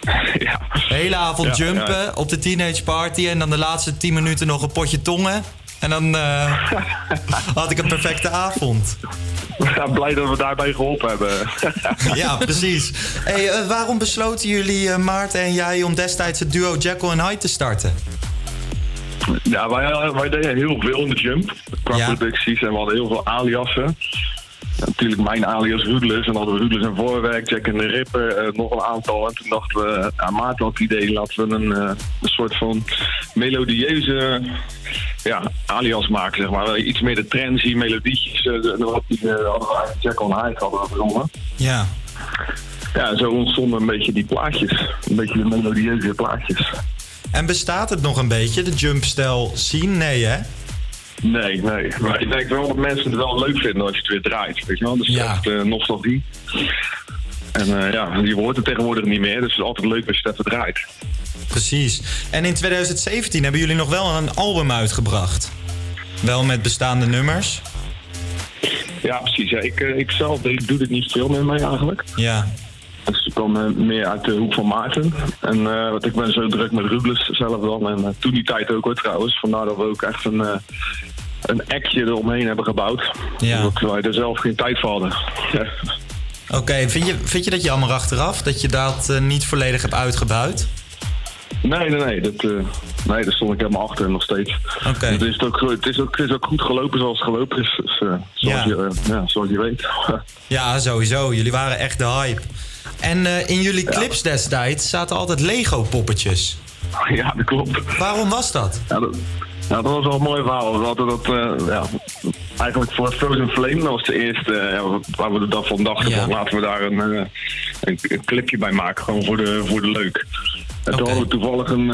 ja. Hele avond Ja, jumpen ja. op de teenage party en dan de laatste 10 minuten nog een potje tongen. En dan eh, had ik een perfecte avond. Ja, blij dat we daarbij geholpen hebben. Ja, precies. Hey, eh, waarom besloten jullie, eh, Maarten en jij, om destijds het duo Jekyll en Hyde te starten? Ja, wij, wij deden heel veel in de jump. Qua producties en we hadden heel veel aliasen. Natuurlijk mijn alias Rudles. En dan hadden we Rudles en Voorwerk, Jack en de Ripper, eh, nog een aantal. En toen dachten we, ja, Maarten had het idee, laten we een, eh, een soort van melodieuze ja, alias maken, zeg maar. Iets meer de trendy melodietjes. eh, de- wat die eh, Jack on Hyde hadden gezongen. Ja. Ja, zo ontstonden een beetje die plaatjes. Een beetje de melodieuze plaatjes. En bestaat het nog een beetje, de jumpstijl scene? Nee, hè? Nee, nee. Maar ik denk wel dat mensen het wel leuk vinden als je het weer draait. Weet je wel? Dus Ja. echt eh, nostalgie. En eh, ja, je hoort het tegenwoordig niet meer. Dus het is altijd leuk als je het even draait. Precies. En in 2017 hebben jullie nog wel een album uitgebracht. Wel met bestaande nummers. Ja, precies. Ja, ik, eh, ik zelf ik doe dit niet veel meer mee eigenlijk. Ja. Dus ik kwam meer uit de hoek van Maarten. En eh, want ik ben zo druk met Rubles zelf dan. En toen die tijd ook hoor trouwens. Vandaar dat we ook echt een, een ekje eromheen hebben gebouwd. Ja. Omdat wij er zelf geen tijd voor hadden. Oké, vind, je, vind je dat jammer achteraf? Dat je dat eh, niet volledig hebt uitgebuit? Nee, nee, nee. Dat, eh, nee, daar stond ik helemaal achter nog steeds. Oké. Het, is ook, het, is ook, het is ook goed gelopen zoals het gelopen is. Dus, eh, zoals, Ja. Je, ja, zoals je weet. Ja, sowieso. Jullie waren echt de hype. En in jullie clips destijds zaten altijd Lego-poppetjes. Ja, dat klopt. Waarom was dat? Ja, dat, ja, dat was wel een mooi verhaal. We hadden dat eh, ja, eigenlijk voor Frozen Flame. Dat was de eerste eh, waar we de dag van dachten. Laten we daar een, eh, een, een clipje bij maken. Gewoon voor de, voor de leuk. En toen hadden we toevallig een,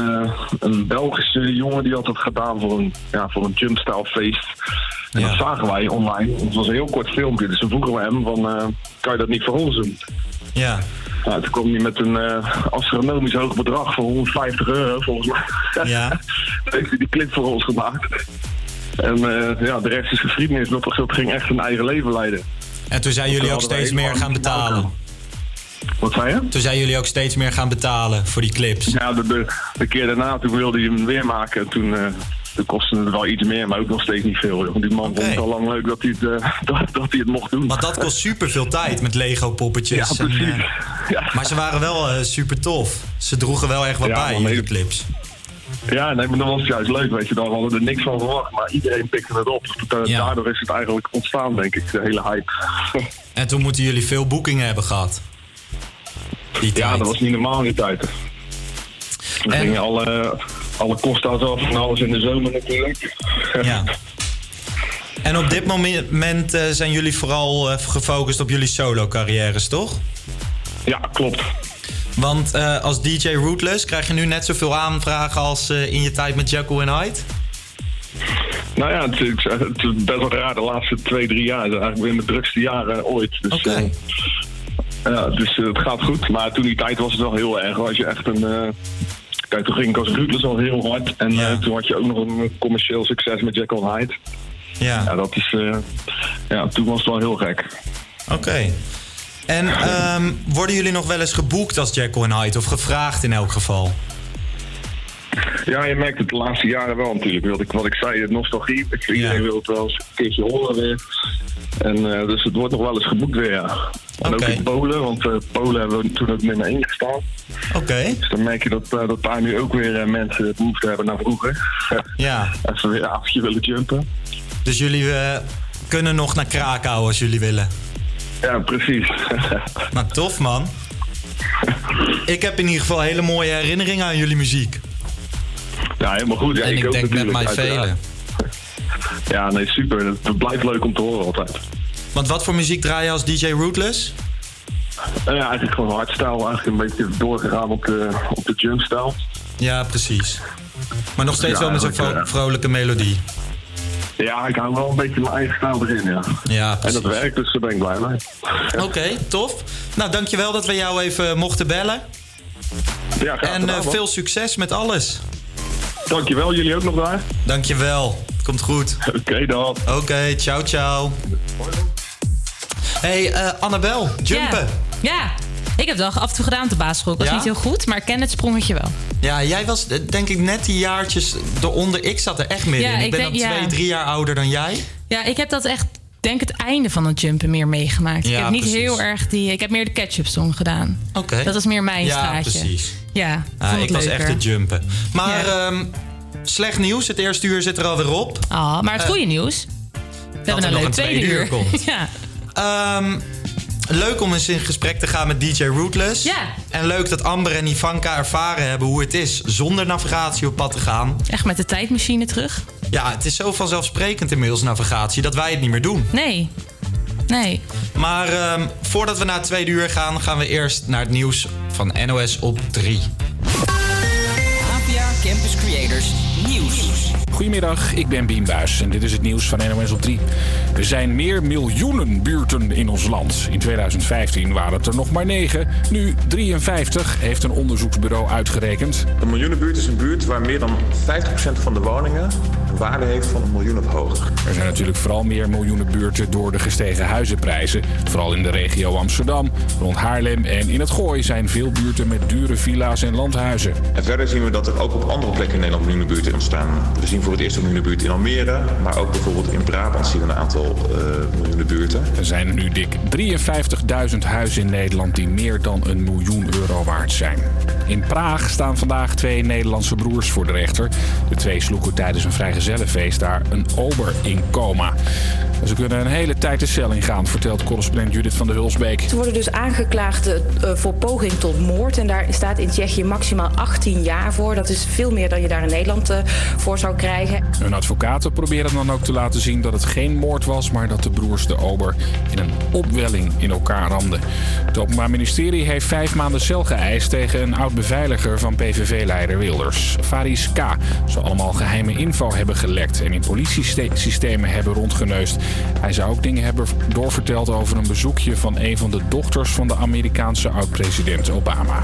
een Belgische jongen die had dat gedaan voor een, ja, voor een jumpstyle feest. En dat zagen wij online. Het was een heel kort filmpje. Dus toen vroegen we hem van, kan je dat niet voor ons doen? Ja. Nou, toen kwam hij met een eh, astronomisch hoog bedrag van 150 euro volgens mij. Ja. heeft hij die clip voor ons gemaakt. En eh, ja, de rest is geschiedenis. Dat, dat ging echt een eigen leven leiden. En toen zijn jullie ook steeds meer gaan betalen. Wat zei je? Toen zijn jullie ook steeds meer gaan betalen voor die clips. Ja, de, de, de keer daarna toen wilde hij hem weer maken. En toen, eh, toen kostte het wel iets meer, maar ook nog steeds niet veel. joh. Want die man vond het al lang leuk dat hij het, eh, dat, dat hij het mocht doen. Want dat kost super veel tijd met Lego-poppetjes. Ja, precies. En, eh, Maar ze waren wel eh, super tof. Ze droegen wel echt wat Ja, bij, jullie nee. clips. Ja, nee, maar dat was juist leuk, weet je. Daar hadden we er niks van verwacht, maar iedereen pikte het op. Daardoor is het eigenlijk ontstaan, denk ik, de hele hype. En toen moeten jullie veel boekingen hebben gehad. Die tijd. Ja, dat was niet normaal in die tijd. Dan gingen alle, alle kosten af en alles in de zomer natuurlijk. Ja. En op dit moment eh, zijn jullie vooral eh, gefocust op jullie solo-carrières, toch? Ja, klopt. Want eh, als DJ Rootless krijg je nu net zoveel aanvragen als in je tijd met Jekyll en Hyde? Nou ja, het, is- het is best wel raar. De laatste twee, drie jaar. Eigenlijk weer mijn drukste jaren ooit. Dus, ja, dus het gaat goed. Maar toen die tijd was het wel heel erg. Als je echt een... kijk, toen ging ik als Rootless al heel hard. En eh, toen had je ook nog een commercieel succes met Jekyll Hyde. Ja. Ja, dat is... eh, ja, toen was het wel heel gek. Oké. En ehm, worden jullie nog wel eens geboekt als Jekyll en Hyde? Of gevraagd in elk geval? Ja, je merkt het de laatste jaren wel natuurlijk. Wat ik, wat ik zei, de nostalgie. Ik- Iedereen wil het wel eens een keertje horen weer. En eh, dus het wordt nog wel eens geboekt weer, ja. En ook in Polen, want eh, Polen hebben we toen ook nummer 1 gestaan. Oké. Dus dan merk je dat, eh, dat daar nu ook weer mensen behoefte hebben naar vroeger. Ja. Even weer een avondje willen jumpen. Dus jullie kunnen nog naar Krakau als jullie willen? Ja, precies. nou, tof man. Ik heb in ieder geval hele mooie herinneringen aan jullie muziek. Ja, helemaal goed. Ja, En ik denk met mij velen. Ja, nee, super. Het blijft leuk om te horen altijd. Want wat voor muziek draai je als DJ Rootless? Eh, ja, eigenlijk gewoon hardstyle. Eigenlijk een beetje doorgegaan op de, op de jumpstyle. Ja, precies. Maar nog steeds Ja, wel met zo'n vro- eh, vrolijke melodie. Ja, ik hou wel een beetje mijn eigen stijl erin, ja. Ja, En dat werkt, dus daar ben ik blij mee. Oké, tof. Nou, dankjewel dat we jou even mochten bellen. Ja, graag en eh, veel succes met alles. Dankjewel, jullie ook nog daar? Dankjewel. Komt goed. Oké dan. Oké, ciao ciao. Hey, eh, Annabel, jumpen. Ja. ja. Ik heb het wel af en toe gedaan op de basisschool. Ik was Ja? niet heel goed, maar ik ken het sprongetje wel. Ja, jij was eh, denk ik net die jaartjes eronder. Ik zat er echt midden Ja, in. Ik ik ben denk- dan ja. twee, drie jaar ouder dan jij. Ja, ik heb dat echt, denk het einde van het jumpen meer meegemaakt. ik heb niet precies. heel erg die... Ik heb meer de ketchup song gedaan. Oké. Dat was meer mijn ja, straatje. precies. Ja, Ah, ik was echt het jumpen. Maar ehm, slecht nieuws. Het eerste uur zit er alweer op. Ah, maar het Eh, goede nieuws. We hebben een leuk tweede tweede uur uur. komt. ja. Ehm, leuk om eens in gesprek te gaan met DJ Rootless. Ja. En leuk dat Amber en Ivanka ervaren hebben hoe het is zonder navigatie op pad te gaan. Echt met de tijdmachine terug? Ja, het is zo vanzelfsprekend inmiddels navigatie dat wij het niet meer doen. Nee. Nee. Maar ehm, voordat we naar het tweede uur gaan, gaan we eerst naar het nieuws van NOS op 3. Goedemiddag, ik ben Bien Buijs en dit is het nieuws van NOS op 3. Er zijn meer miljoenen buurten in ons land. In 2015 waren het er nog maar 9. Nu 53, heeft een onderzoeksbureau uitgerekend. Een miljoenenbuurt is een buurt waar meer dan 50% van de woningen een waarde heeft van een miljoen of hoger. Er zijn natuurlijk vooral meer miljoenen buurten door de gestegen huizenprijzen. Vooral in de regio Amsterdam, rond Haarlem en in het Gooi zijn veel buurten met dure villa's en landhuizen. En verder zien we dat er ook op andere plekken in Nederland miljoenenbuurten ontstaan. We zien voor het eerst een miljoenenbuurt in Almere. Maar ook bijvoorbeeld in Brabant zien we een aantal uh, miljoenenbuurten. Er zijn nu dik 53.000 huizen in Nederland die meer dan een miljoen euro waard zijn. In Praag staan vandaag twee Nederlandse broers voor de rechter. De twee sloegen tijdens een vrijgezellenfeest daar een ober in coma. Ze kunnen een hele tijd de cel ingaan, vertelt correspondent Judith van der Hulsbeek. Ze worden dus aangeklaagd uh, voor poging tot moord. En daar staat in Tsjechië maximaal 18 jaar voor. Dat is veel meer dan je daar in Nederland uh, voor zou krijgen. Hun advocaten proberen dan ook te laten zien dat het geen moord was, maar dat de broers de ober in een opwelling in elkaar ramden. Het Openbaar Ministerie heeft vijf maanden cel geëist tegen een oud beveiliger van PVV-leider Wilders. Faris K. zou allemaal geheime info hebben gelekt en in politiesystemen hebben rondgeneust. Hij zou ook dingen hebben doorverteld over een bezoekje van een van de dochters van de Amerikaanse oud-president Obama.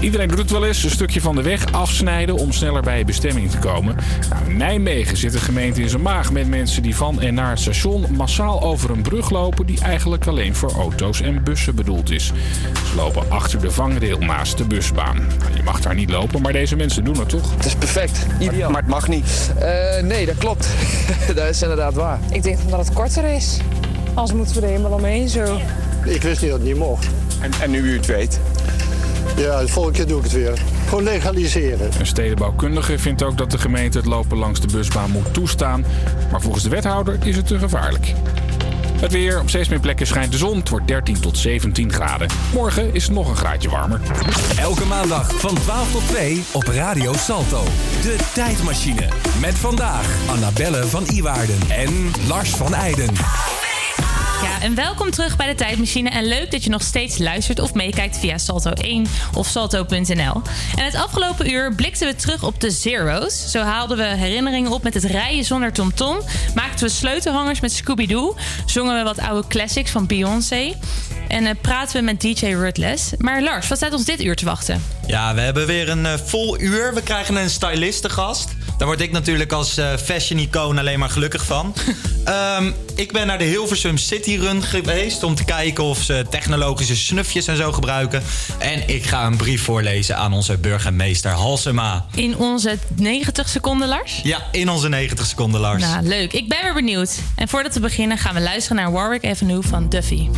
Iedereen doet het wel eens, een stukje van de weg afsnijden om sneller bij je bestemming te komen. Nou, in Nijmegen zit een gemeente in zijn maag met mensen die van en naar het station massaal over een brug lopen die eigenlijk alleen voor auto's en bussen bedoeld is. Ze lopen achter de vangrail naast de busbaan. Nou, je mag daar niet lopen, maar deze mensen doen het toch? Het is perfect, ideaal. Maar het mag niet. Uh, nee, dat klopt. dat is inderdaad waar. Ik denk omdat het korter is. Als moeten we er helemaal omheen zo. Ik wist niet dat het niet mocht. En, en nu u het weet? Ja, de volgende keer doe ik het weer. Gewoon legaliseren. Een stedenbouwkundige vindt ook dat de gemeente het lopen langs de busbaan moet toestaan. Maar volgens de wethouder is het te gevaarlijk. Het weer. Op steeds meer plekken schijnt de zon. Het wordt 13 tot 17 graden. Morgen is het nog een graadje warmer. Elke maandag van 12 tot 2 op Radio Salto. De tijdmachine. Met vandaag Annabelle van Iwaarden en Lars van Eijden. Ja, en welkom terug bij de Tijdmachine. En leuk dat je nog steeds luistert of meekijkt via Salto 1 of salto.nl. En het afgelopen uur blikten we terug op de Zero's. Zo haalden we herinneringen op met het rijden zonder TomTom. Maakten we sleutelhangers met Scooby-Doo. Zongen we wat oude classics van Beyoncé. En uh, praten we met DJ Rutles. Maar Lars, wat staat ons dit uur te wachten? Ja, we hebben weer een uh, vol uur. We krijgen een styliste gast. Daar word ik natuurlijk als uh, fashion-icoon alleen maar gelukkig van. um, ik ben naar de Hilversum City Run geweest om te kijken of ze technologische snufjes en zo gebruiken. En ik ga een brief voorlezen aan onze burgemeester Halsema. In onze 90 seconden, Lars? Ja, in onze 90 seconden, Lars. Nou, leuk. Ik ben weer benieuwd. En voordat we beginnen gaan we luisteren naar Warwick Avenue van Duffy.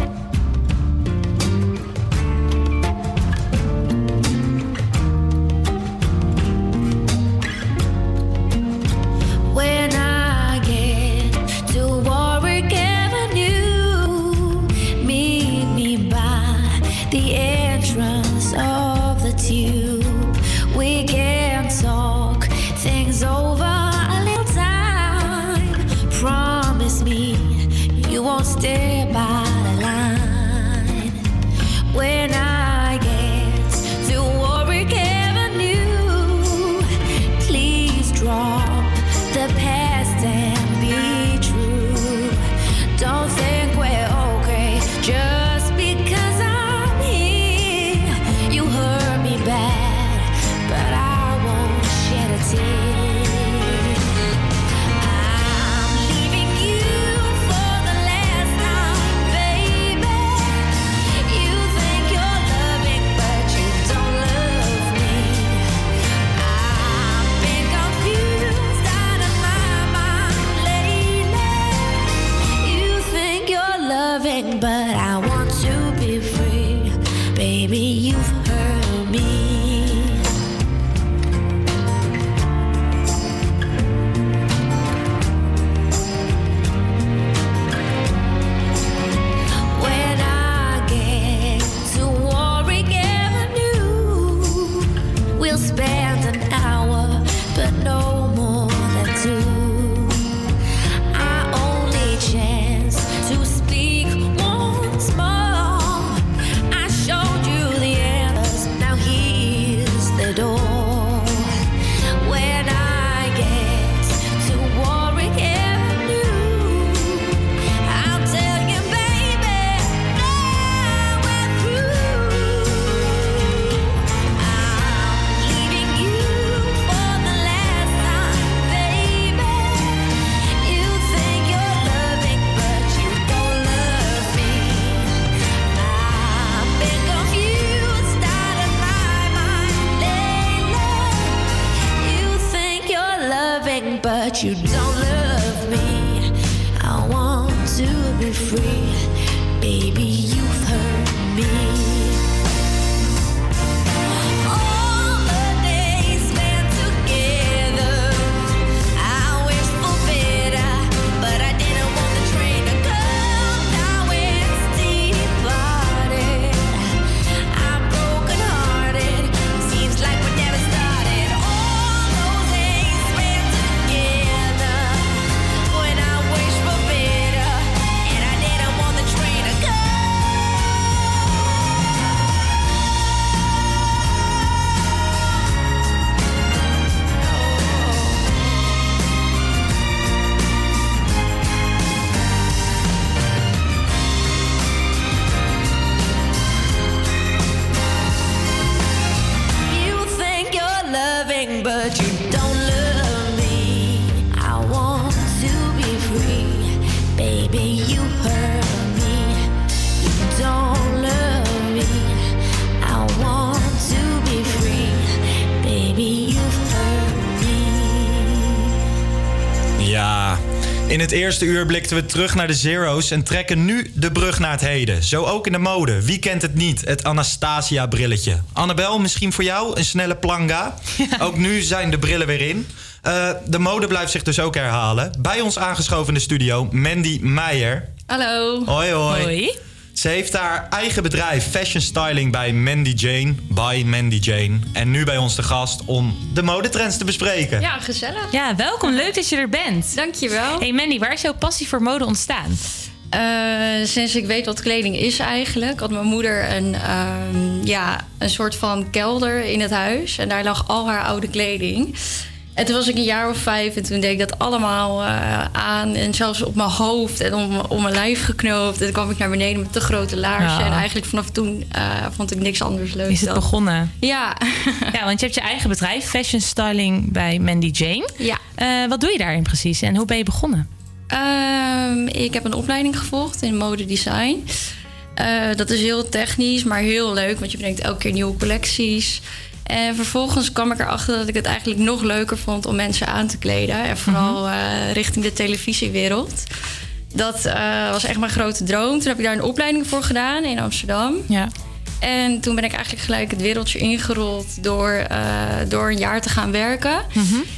Eerste uur blikten we terug naar de Zero's en trekken nu de brug naar het heden. Zo ook in de mode. Wie kent het niet? Het Anastasia-brilletje. Annabel, misschien voor jou een snelle planga. Ook nu zijn de brillen weer in. Eh, de mode blijft zich dus ook herhalen. Bij ons aangeschoven in de studio, Mandy Meijer. Hallo. Hoi, hoi. Ze heeft haar eigen bedrijf Fashion Styling bij Mandy Jane. By Mandy Jane. En nu bij ons te gast om de modetrends te bespreken. Ja, gezellig. Ja, welkom. Leuk dat je er bent. Dankjewel. Hey Mandy, waar is jouw passie voor mode ontstaan? Eh, sinds ik weet wat kleding is eigenlijk, had mijn moeder een, ehm, ja, een soort van kelder in het huis. En daar lag al haar oude kleding. En toen was ik een jaar of vijf en toen deed ik dat allemaal eh, aan. En zelfs op mijn hoofd en om, om mijn lijf geknoopt. En toen kwam ik naar beneden met te grote laarzen. Ja. En eigenlijk vanaf toen eh, vond ik niks anders leuk Is het dan- begonnen? Ja. Ja, want je hebt je eigen bedrijf, Fashion Styling bij Mandy Jane. Ja. Eh, wat doe je daarin precies en hoe ben je begonnen? Ehm, ik heb een opleiding gevolgd in modedesign. Dat is heel technisch, maar heel leuk, want je bedenkt elke keer nieuwe collecties. En vervolgens kwam ik erachter dat ik het eigenlijk nog leuker vond om mensen aan te kleden. En vooral eh, richting de televisiewereld. Dat eh, was echt mijn grote droom. Toen heb ik daar een opleiding voor gedaan in Amsterdam. Ja. En toen ben ik eigenlijk gelijk het wereldje ingerold door, eh, door een jaar te gaan werken.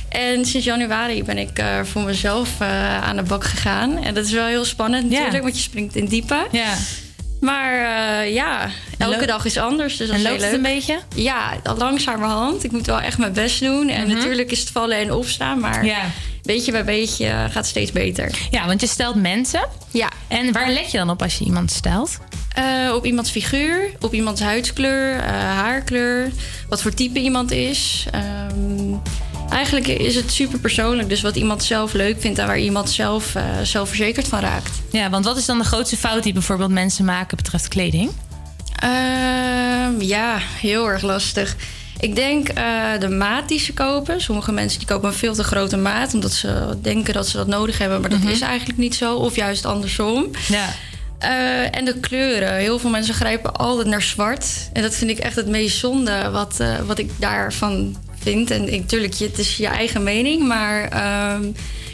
En sinds januari ben ik voor mezelf aan de bak gegaan. En dat is wel heel spannend natuurlijk, want je springt in diepe. Ja. Maar eh, ja, elke dag is anders. Dus dat en loopt het een beetje? Ja, langzamerhand. Ik moet wel echt mijn best doen. En Mhm. natuurlijk is het vallen en opstaan. Maar Ja. beetje bij beetje gaat het steeds beter. Ja, want je stelt mensen. Ja. En waar let je dan op als je iemand stelt? Eh, op iemands figuur, op iemands huidskleur, eh, haarkleur, wat voor type iemand is. Ehm, eigenlijk is het super persoonlijk. Dus wat iemand zelf leuk vindt en waar iemand zelf eh, zelfverzekerd van raakt. Ja, want wat is dan de grootste fout die bijvoorbeeld mensen maken betreft kleding? Ehm, ja, heel erg lastig. Ik denk eh, de maat die ze kopen. Sommige mensen die kopen een veel te grote maat... omdat ze denken dat ze dat nodig hebben. Maar dat is eigenlijk niet zo. Of juist andersom. Ja. Eh, en de kleuren. Heel veel mensen grijpen altijd naar zwart. En dat vind ik echt het meest zonde wat, wat ik daarvan vind. En ik, tuurlijk, je- het is je eigen mening. Maar ehm,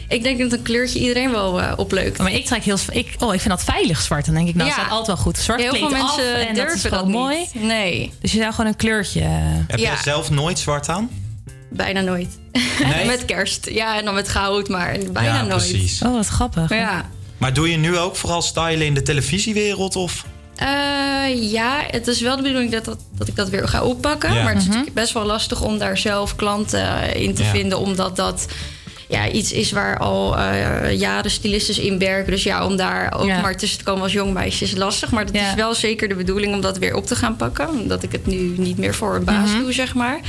ik denk dat een kleurtje iedereen wel eh, opleukt. Maar ik trek heel... Ik, oh, ik vind dat veilig zwart. Dan denk ik, nou, Ja. dat staat altijd wel goed. Zwart Heel kleedt veel af mensen en dat is durven gewoon dat mooi. niet. Nee. Dus je zou gewoon een kleurtje... eh, Heb Ja. je zelf nooit zwart aan? Bijna nooit. Nee? met kerst. Ja, en dan met goud, maar bijna Ja, nooit. precies. Oh, wat grappig. Ja. Maar doe je nu ook vooral stylen in de televisiewereld? Of? Eh, ja, het is wel de bedoeling dat, dat, dat ik dat weer ga oppakken. Ja. Maar het is Mhm. natuurlijk best wel lastig om daar zelf klanten in te Ja. vinden. Omdat dat ja, iets is waar al eh, jaren stylistes in werken. Dus ja, om daar ook Ja. maar tussen te komen als jong meisje is lastig. Maar dat Ja. is wel zeker de bedoeling om dat weer op te gaan pakken. Omdat ik het nu niet meer voor een baas Mhm. doe, zeg maar.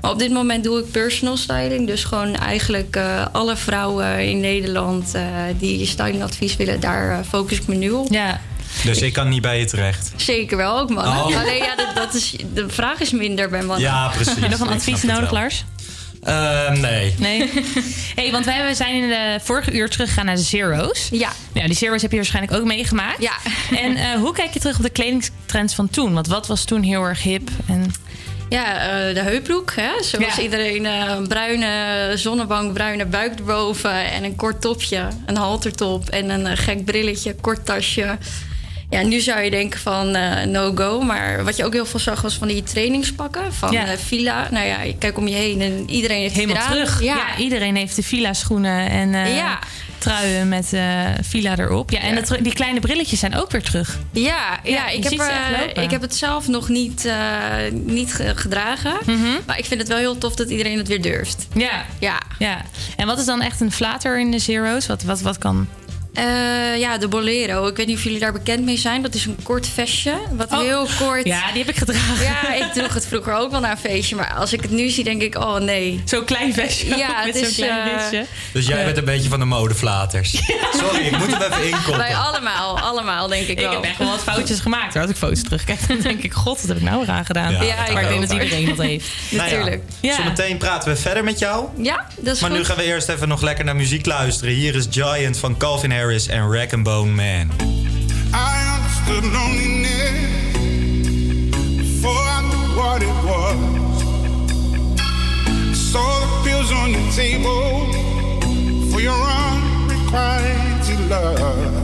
Maar op dit moment doe ik personal styling. Dus gewoon eigenlijk eh, alle vrouwen in Nederland eh, die stylingadvies willen, daar eh, focus ik me nu op. Ja. Dus ik kan niet bij je terecht. Zeker wel ook, mannen. Oh. Alleen ja, dat, dat is, de vraag is minder bij mannen. Ja, precies. Heb je nog een advies nodig. Lars? Eh, nee. Nee. hey, want wij zijn in de vorige uur teruggegaan naar de Zero's. Ja. Ja, die Zero's heb je waarschijnlijk ook meegemaakt. Ja. En eh, hoe kijk je terug op de kledingtrends van toen? Want wat was toen heel erg hip? En... Ja, eh, de heupbroek. Hè? Zoals Ja. iedereen eh, een bruine zonnebank, bruine buik erboven... en een kort topje, een haltertop en een gek brilletje, kort tasje. Ja, nu zou je denken van eh, no-go. Maar wat je ook heel veel zag was van die trainingspakken van Ja. eh, Fila. Nou ja, je kijkt om je heen en iedereen heeft Helemaal terug. Ja. Ja, iedereen heeft de fila schoenen en eh, Ja. truien met eh fila erop. Ja, en dat- die kleine brilletjes zijn ook weer terug. Ja, ja, ik, heb, eh, ik heb het zelf nog niet, eh, niet ge- gedragen. Maar ik vind het wel heel tof dat iedereen het weer durft. Ja. Ja. ja. En wat is dan echt een flater in de zero's? Wat, wat, wat kan... Eh, ja, de Bolero. Ik weet niet of jullie daar bekend mee zijn. Dat is een kort vestje. Wat heel kort... Oh. Ja, die heb ik gedragen. Ja, ik droeg het vroeger ook wel naar een feestje. Maar als ik het nu zie, denk ik, oh nee. Zo'n klein vestje. Ja, met het zo'n is... klein eh, ritsje. Dus jij bent een beetje van de modeflaters. Sorry, ik moet hem even inkoppen. Wij allemaal, allemaal denk ik Ik wel. heb echt wel wat foutjes gemaakt. hoor. Als ik foto's terugkijk, dan denk ik... God, wat heb ik nou weer aangedaan? Ja, Ja, ik maar ik denk dat iedereen dat heeft. Natuurlijk. Ja. Zometeen praten we verder met jou. Ja, dat is Maar goed. nu gaan we eerst even nog lekker naar muziek luisteren. Hier is Giant van Calvin Harris en Rack and Bone Man. I understood loneliness before I knew what it was. Saw the pills on your table for your unrequited love.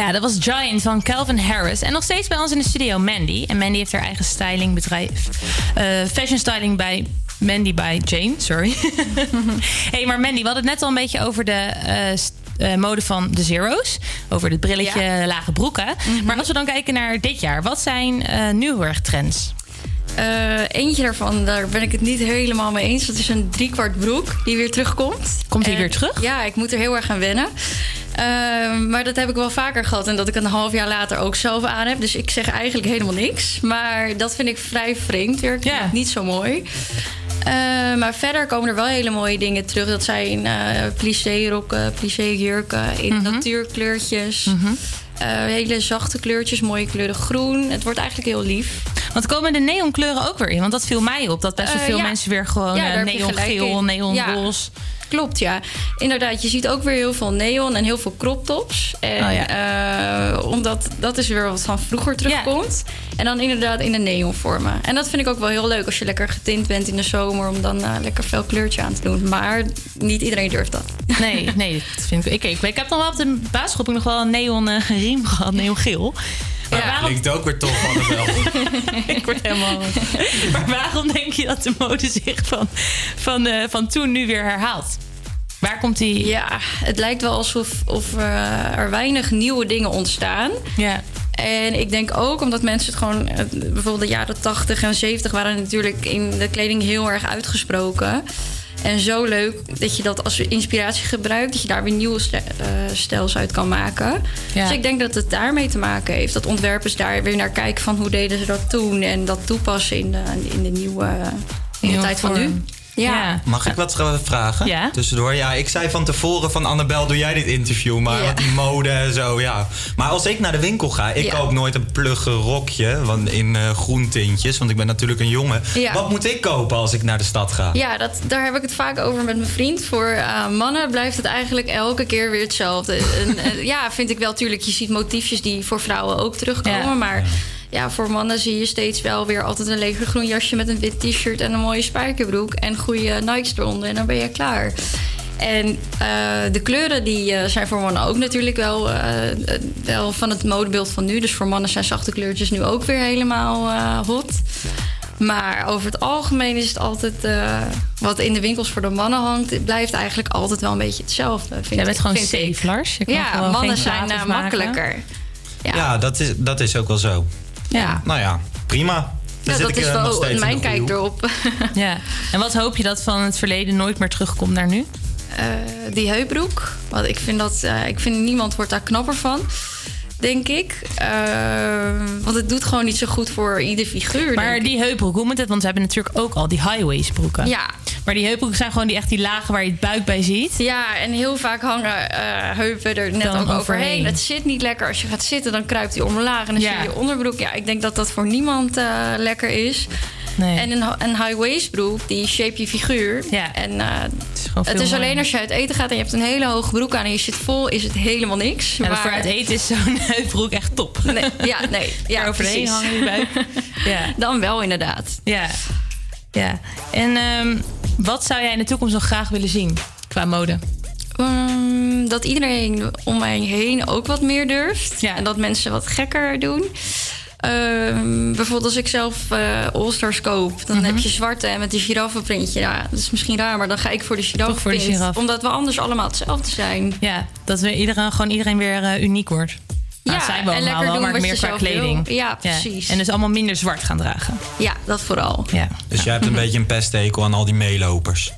Ja, dat was Giant van Calvin Harris. En nog steeds bij ons in de studio Mandy. En Mandy heeft haar eigen stylingbedrijf. eh fashion styling bij Mandy by Jane, sorry. hey, maar Mandy, we hadden het net al een beetje over de eh, eh, mode van de Zero's. Over het brilletje, lage broeken. Maar als we dan kijken naar dit jaar, wat zijn nu heel erg trends? Eentje daarvan, daar ben ik het niet helemaal mee eens. Dat is een driekwart broek die weer terugkomt. Komt die En- weer terug? Ja, ik moet er heel erg aan wennen. Eh, maar dat heb ik wel vaker gehad. En dat ik een half jaar later ook zelf aan heb. Dus ik zeg eigenlijk helemaal niks. Maar dat vind ik vrij vreemd weer. Ik vind het Niet zo mooi. Eh, maar verder komen er wel hele mooie dingen terug. Dat zijn eh plissé rokken, plissé jurken in natuurkleurtjes. Eh, hele zachte kleurtjes, mooie kleuren groen. Het wordt eigenlijk heel lief. Want komen de neonkleuren ook weer in? Want dat viel mij op. Dat best wel Eh, veel ja. mensen weer gewoon Ja, eh, neongeel, neonroze. Klopt, ja. Inderdaad, je ziet ook weer heel veel neon en heel veel crop tops. En Oh eh, omdat dat is weer wat van vroeger terugkomt. En dan inderdaad in de neonvormen. En dat vind ik ook wel heel leuk als je lekker getint bent in de zomer... om dan eh, lekker fel kleurtje aan te doen. Maar niet iedereen durft dat. Nee, nee, dat vind ik, ik, ik, ik heb nog wel op de basisschool nog wel een neon eh, riem gehad, neongeel. Maar waarom, Klinkt ook weer tof, Annabel. ik word helemaal... maar waarom denk je dat de mode zich van, van, eh, van toen nu weer herhaalt? Waar komt die... Ja, het lijkt wel alsof of, eh, er weinig nieuwe dingen ontstaan. Ja. En ik denk ook omdat mensen het gewoon... eh, Bijvoorbeeld de jaren 80 en 70 waren natuurlijk in de kleding heel erg uitgesproken. En zo leuk dat je dat als inspiratie gebruikt. Dat je daar weer nieuwe eh, stijls uit kan maken. Ja. Dus ik denk dat het daarmee te maken heeft. Dat ontwerpers daar weer naar kijken van hoe deden ze dat toen. En dat toepassen in de, in de nieuwe... In de tijd van nu. Ja. Mag ik wat vragen? Ja. Tussendoor. Ja, ik zei van tevoren van Annabel, doe jij dit interview? Maar Ja. wat die mode en zo, ja. Maar als ik naar de winkel ga, ik Ja. koop nooit een plugge rokje want in eh groentintjes. Want ik ben natuurlijk een jongen. Ja. Wat moet ik kopen als ik naar de stad ga? Ja, dat, daar heb ik het vaak over met mijn vriend. Voor eh, mannen blijft het eigenlijk elke keer weer hetzelfde. En, eh, ja, vind ik wel. Tuurlijk, je ziet motiefjes die voor vrouwen ook terugkomen. Ja. Maar ja, voor mannen zie je steeds wel weer altijd een legergroen jasje... met een wit t-shirt en een mooie spijkerbroek... en goede Nikes eronder en dan ben je klaar. En eh, de kleuren die, eh, zijn voor mannen ook natuurlijk wel, eh, wel van het modebeeld van nu. Dus voor mannen zijn zachte kleurtjes nu ook weer helemaal eh, hot. Maar over het algemeen is het altijd... eh, wat in de winkels voor de mannen hangt... het blijft eigenlijk altijd wel een beetje hetzelfde. Vind Jij bent gewoon safe, Lars. Je Ja, mannen zijn makkelijker. Ja, dat, is, dat is ook wel zo. Ja. Nou ja, prima. Ja, dat ik, is eh, nog wel mijn kijk hoek. erop. Ja. En wat hoop je dat van het verleden nooit meer terugkomt naar nu? Eh, die heupbroek. Want ik vind dat. eh, ik vind niemand wordt daar knapper van. Denk ik. Eh, want het doet gewoon niet zo goed voor ieder figuur. Maar die heupbroek, hoe moet het? Want we hebben natuurlijk ook al die highways broeken. Ja. Maar die heupbroeken zijn gewoon die echt die lagen waar je het buik bij ziet. Ja, en heel vaak hangen eh, heupen er net Dan ook overheen. overheen. Het zit niet lekker. Als je gaat zitten, dan kruipt hij omlaag. En dan Ja. zie je je onderbroek. Ja, ik denk dat dat voor niemand eh, lekker is. Nee. En een, een high-waist broek, die shape je figuur. Ja. En eh, het veel is alleen als je uit eten gaat en je hebt een hele hoge broek aan en je zit vol, is het helemaal niks. Ja, voor het eten is zo'n heupbroek echt top. Nee, ja, nee. Ja, overheen hangen je buik. Ja. Dan wel inderdaad. Ja. ja. En ehm, wat zou jij in de toekomst nog graag willen zien qua mode? Ehm, dat iedereen om mij heen ook wat meer durft. En dat mensen wat gekker doen. Ehm, bijvoorbeeld als ik zelf eh All-Stars koop, dan Mhm. heb je zwarte en met een giraffenprintje. Ja, dat is misschien raar, maar dan ga ik voor de Toch voor de giraffenprint. giraffe. Omdat we anders allemaal hetzelfde zijn. Ja, dat we iedereen, gewoon iedereen weer eh, uniek wordt. Nou, Ja, zijn we en allemaal lekker doen maar wat meer qua kleding. wil. Ja, precies. En dus allemaal minder zwart gaan dragen. Ja, dat vooral. Ja. Dus jij hebt een beetje een pesthekel aan al die meelopers.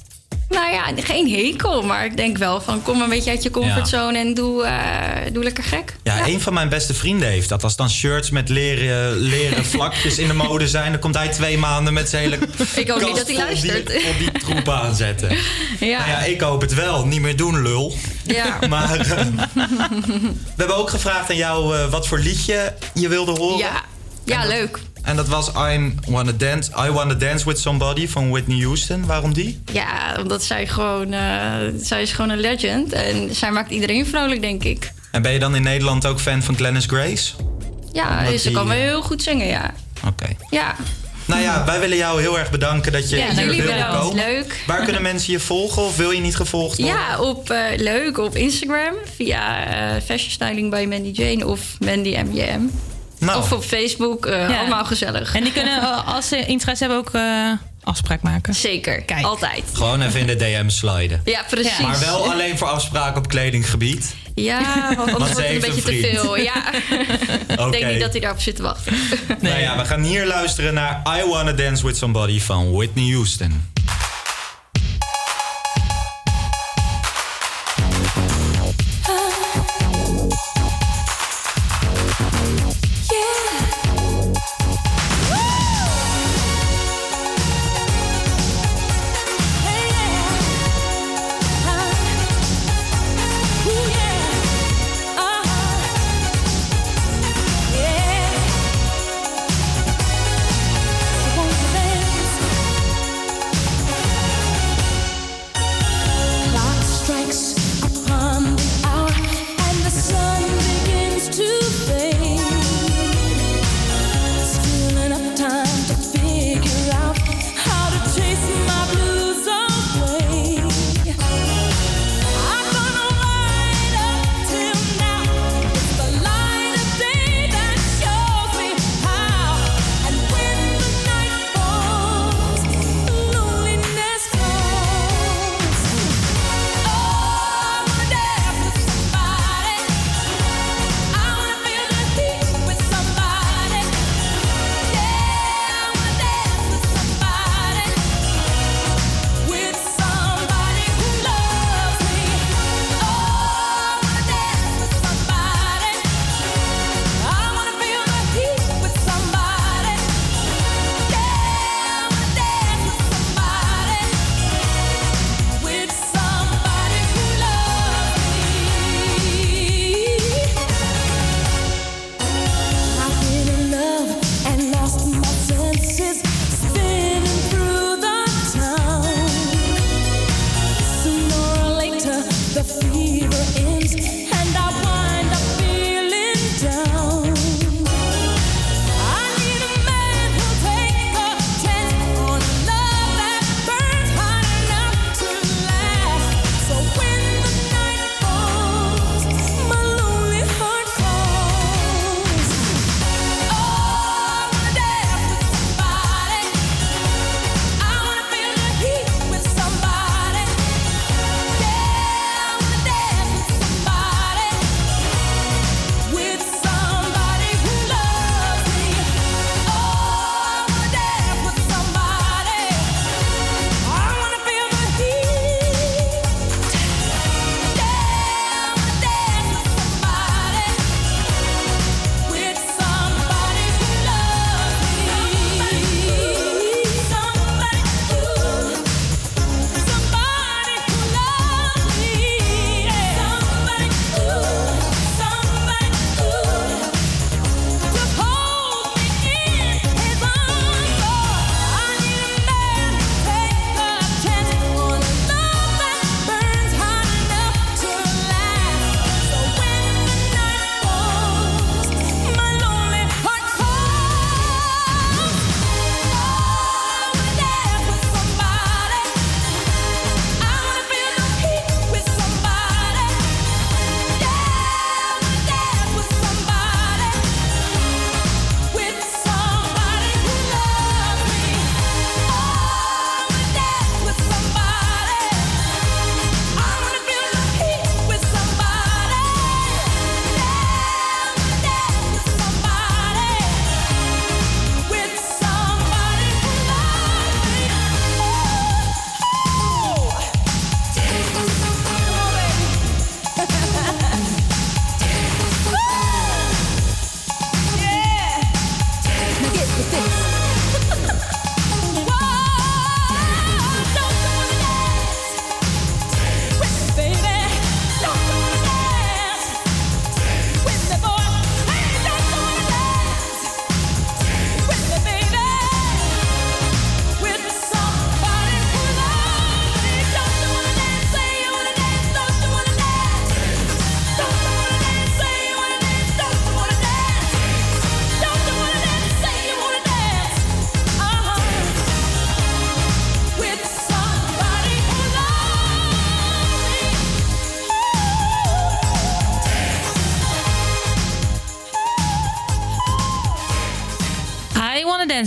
Nou ja, geen hekel, maar ik denk wel van kom een beetje uit je comfortzone en doe, eh, doe lekker gek. Ja, een van mijn beste vrienden heeft dat. Als dan shirts met leren, leren vlakjes in de mode zijn... dan komt hij twee maanden met zijn hele Ik hoop niet dat hij luistert. Die, op die troep aanzetten. Ja. Nou ja, ik hoop het wel. Niet meer doen, lul. Ja. Maar eh, we hebben ook gevraagd aan jou eh, wat voor liedje je wilde horen. Ja, ja leuk. En dat was I Wanna Dance, I Wanna Dance With Somebody van Whitney Houston. Waarom die? Ja, omdat zij gewoon, eh, zij is gewoon een legend. En zij maakt iedereen vrolijk, denk ik. En ben je dan in Nederland ook fan van Glennis Grace? Ja, ze die, kan wel eh, heel goed zingen, ja. Oké. Ja, Nou ja, wij willen jou heel erg bedanken dat je Ja, hier jullie wilde komen. Leuk. Waar kunnen mensen je volgen of wil je niet gevolgd worden? Ja, op, eh, leuk op Instagram via eh, Fashion Styling by Mandy Jane of Mandy MJM. Nou. Of op Facebook, eh, Ja. allemaal gezellig. En die kunnen, eh, als ze interesse hebben, ook eh, afspraak maken. Zeker, altijd. Gewoon even in de DM sliden. Ja, precies. Maar wel alleen voor afspraken op kledinggebied. Ja, want anders ze wordt het een beetje te veel. Ja. Ik denk niet dat hij daarop zit te wachten. Nou ja, we gaan hier luisteren naar I Wanna Dance With Somebody van Whitney Houston.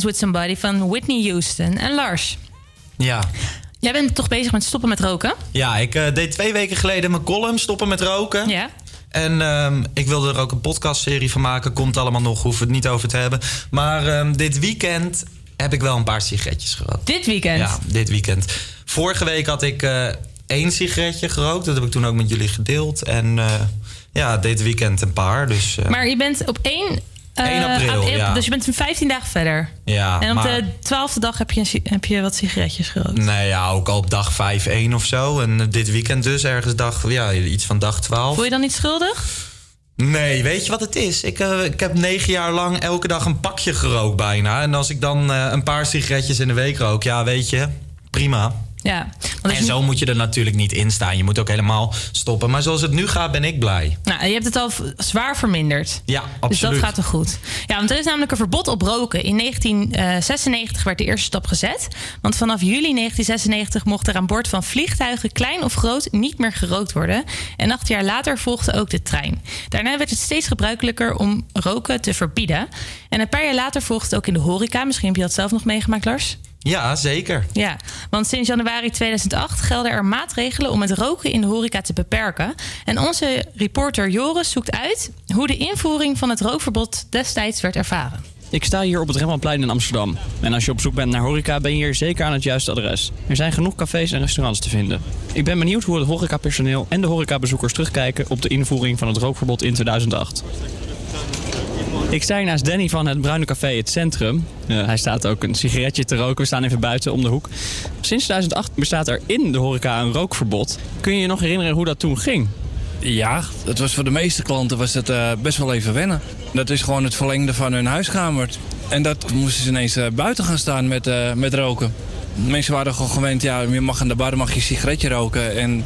With Somebody van Whitney Houston. En Lars, Ja. jij bent toch bezig met stoppen met roken? Ja, ik eh, deed twee weken geleden mijn column Stoppen met roken. Ja. En ehm, ik wilde er ook een podcastserie van maken. Komt allemaal nog, hoeven we het niet over te hebben. Maar ehm, dit weekend heb ik wel een paar sigaretjes gerookt. Dit weekend? Ja, dit weekend. Vorige week had ik eh, één sigaretje gerookt. Dat heb ik toen ook met jullie gedeeld. En eh, ja, dit weekend een paar. Dus Maar je bent op 1... eh, 1 april, ja. Dus je bent 15 dagen verder. ja, en op maar- de twaalfde dag heb je, heb je wat sigaretjes gerookt. Nee, ja, ook al op dag 5-1 of zo. En eh, dit weekend dus ergens dag, ja, iets van dag 12. Voel je dan niet schuldig? Nee, weet je wat het is? Ik, eh, ik heb negen jaar lang elke dag een pakje gerookt bijna. En als ik dan eh, een paar sigaretjes in de week rook, ja, weet je, prima. Ja. En zo moet je er natuurlijk niet in staan. Je moet ook helemaal stoppen. Maar zoals het nu gaat, ben ik blij. Nou, je hebt het al zwaar verminderd. Ja, Dus absoluut. dat gaat er goed. Ja, want er is namelijk een verbod op roken. In 1996 werd de eerste stap gezet. Want vanaf juli 1996 mocht er aan boord van vliegtuigen, klein of groot, niet meer gerookt worden. En acht jaar later volgde ook de trein. Daarna werd het steeds gebruikelijker om roken te verbieden. En een paar jaar later volgde het ook in de horeca. Misschien heb je dat zelf nog meegemaakt, Lars? Ja, zeker. Ja, want sinds januari 2008 gelden er maatregelen om het roken in de horeca te beperken. En onze reporter Joris zoekt uit hoe de invoering van het rookverbod destijds werd ervaren. Ik sta hier op het Rembrandtplein in Amsterdam. En als je op zoek bent naar horeca, ben je hier zeker aan het juiste adres. Er zijn genoeg cafés en restaurants te vinden. Ik ben benieuwd hoe het horecapersoneel en de horecabezoekers terugkijken op de invoering van het rookverbod in 2008. Ik sta hier naast Danny van het Bruine Café Het Centrum. Hij staat ook een sigaretje te roken. We staan even buiten om de hoek. Sinds 2008 bestaat er in de horeca een rookverbod. Kun je je nog herinneren hoe dat toen ging? Ja, dat was voor de meeste klanten was het, eh, best wel even wennen. Dat is gewoon het verlengde van hun huiskamer. En dat moesten ze ineens eh, buiten gaan staan met, eh, met roken. Mensen waren gewoon gewend, ja, je mag aan de bar mag je een sigaretje roken. En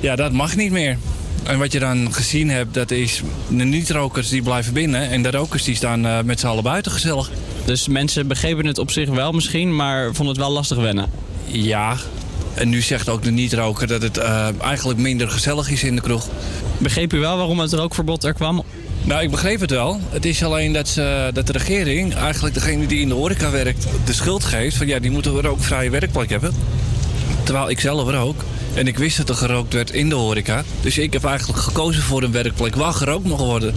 ja, dat mag niet meer. En wat je dan gezien hebt, dat is de niet-rokers die blijven binnen. En de rokers die staan eh, met z'n allen buiten gezellig. Dus mensen begrepen het op zich wel misschien, maar vonden het wel lastig wennen. Ja, en nu zegt ook de niet-roker dat het eh, eigenlijk minder gezellig is in de kroeg. Begreep u wel waarom het rookverbod er kwam? Nou, ik begreep het wel. Het is alleen dat, ze, dat de regering eigenlijk degene die in de horeca werkt de schuld geeft van ja, die moeten een rookvrije werkplek hebben. Terwijl ik zelf rook. En ik wist dat er gerookt werd in de horeca. Dus ik heb eigenlijk gekozen voor een werkplek waar gerookt mag worden.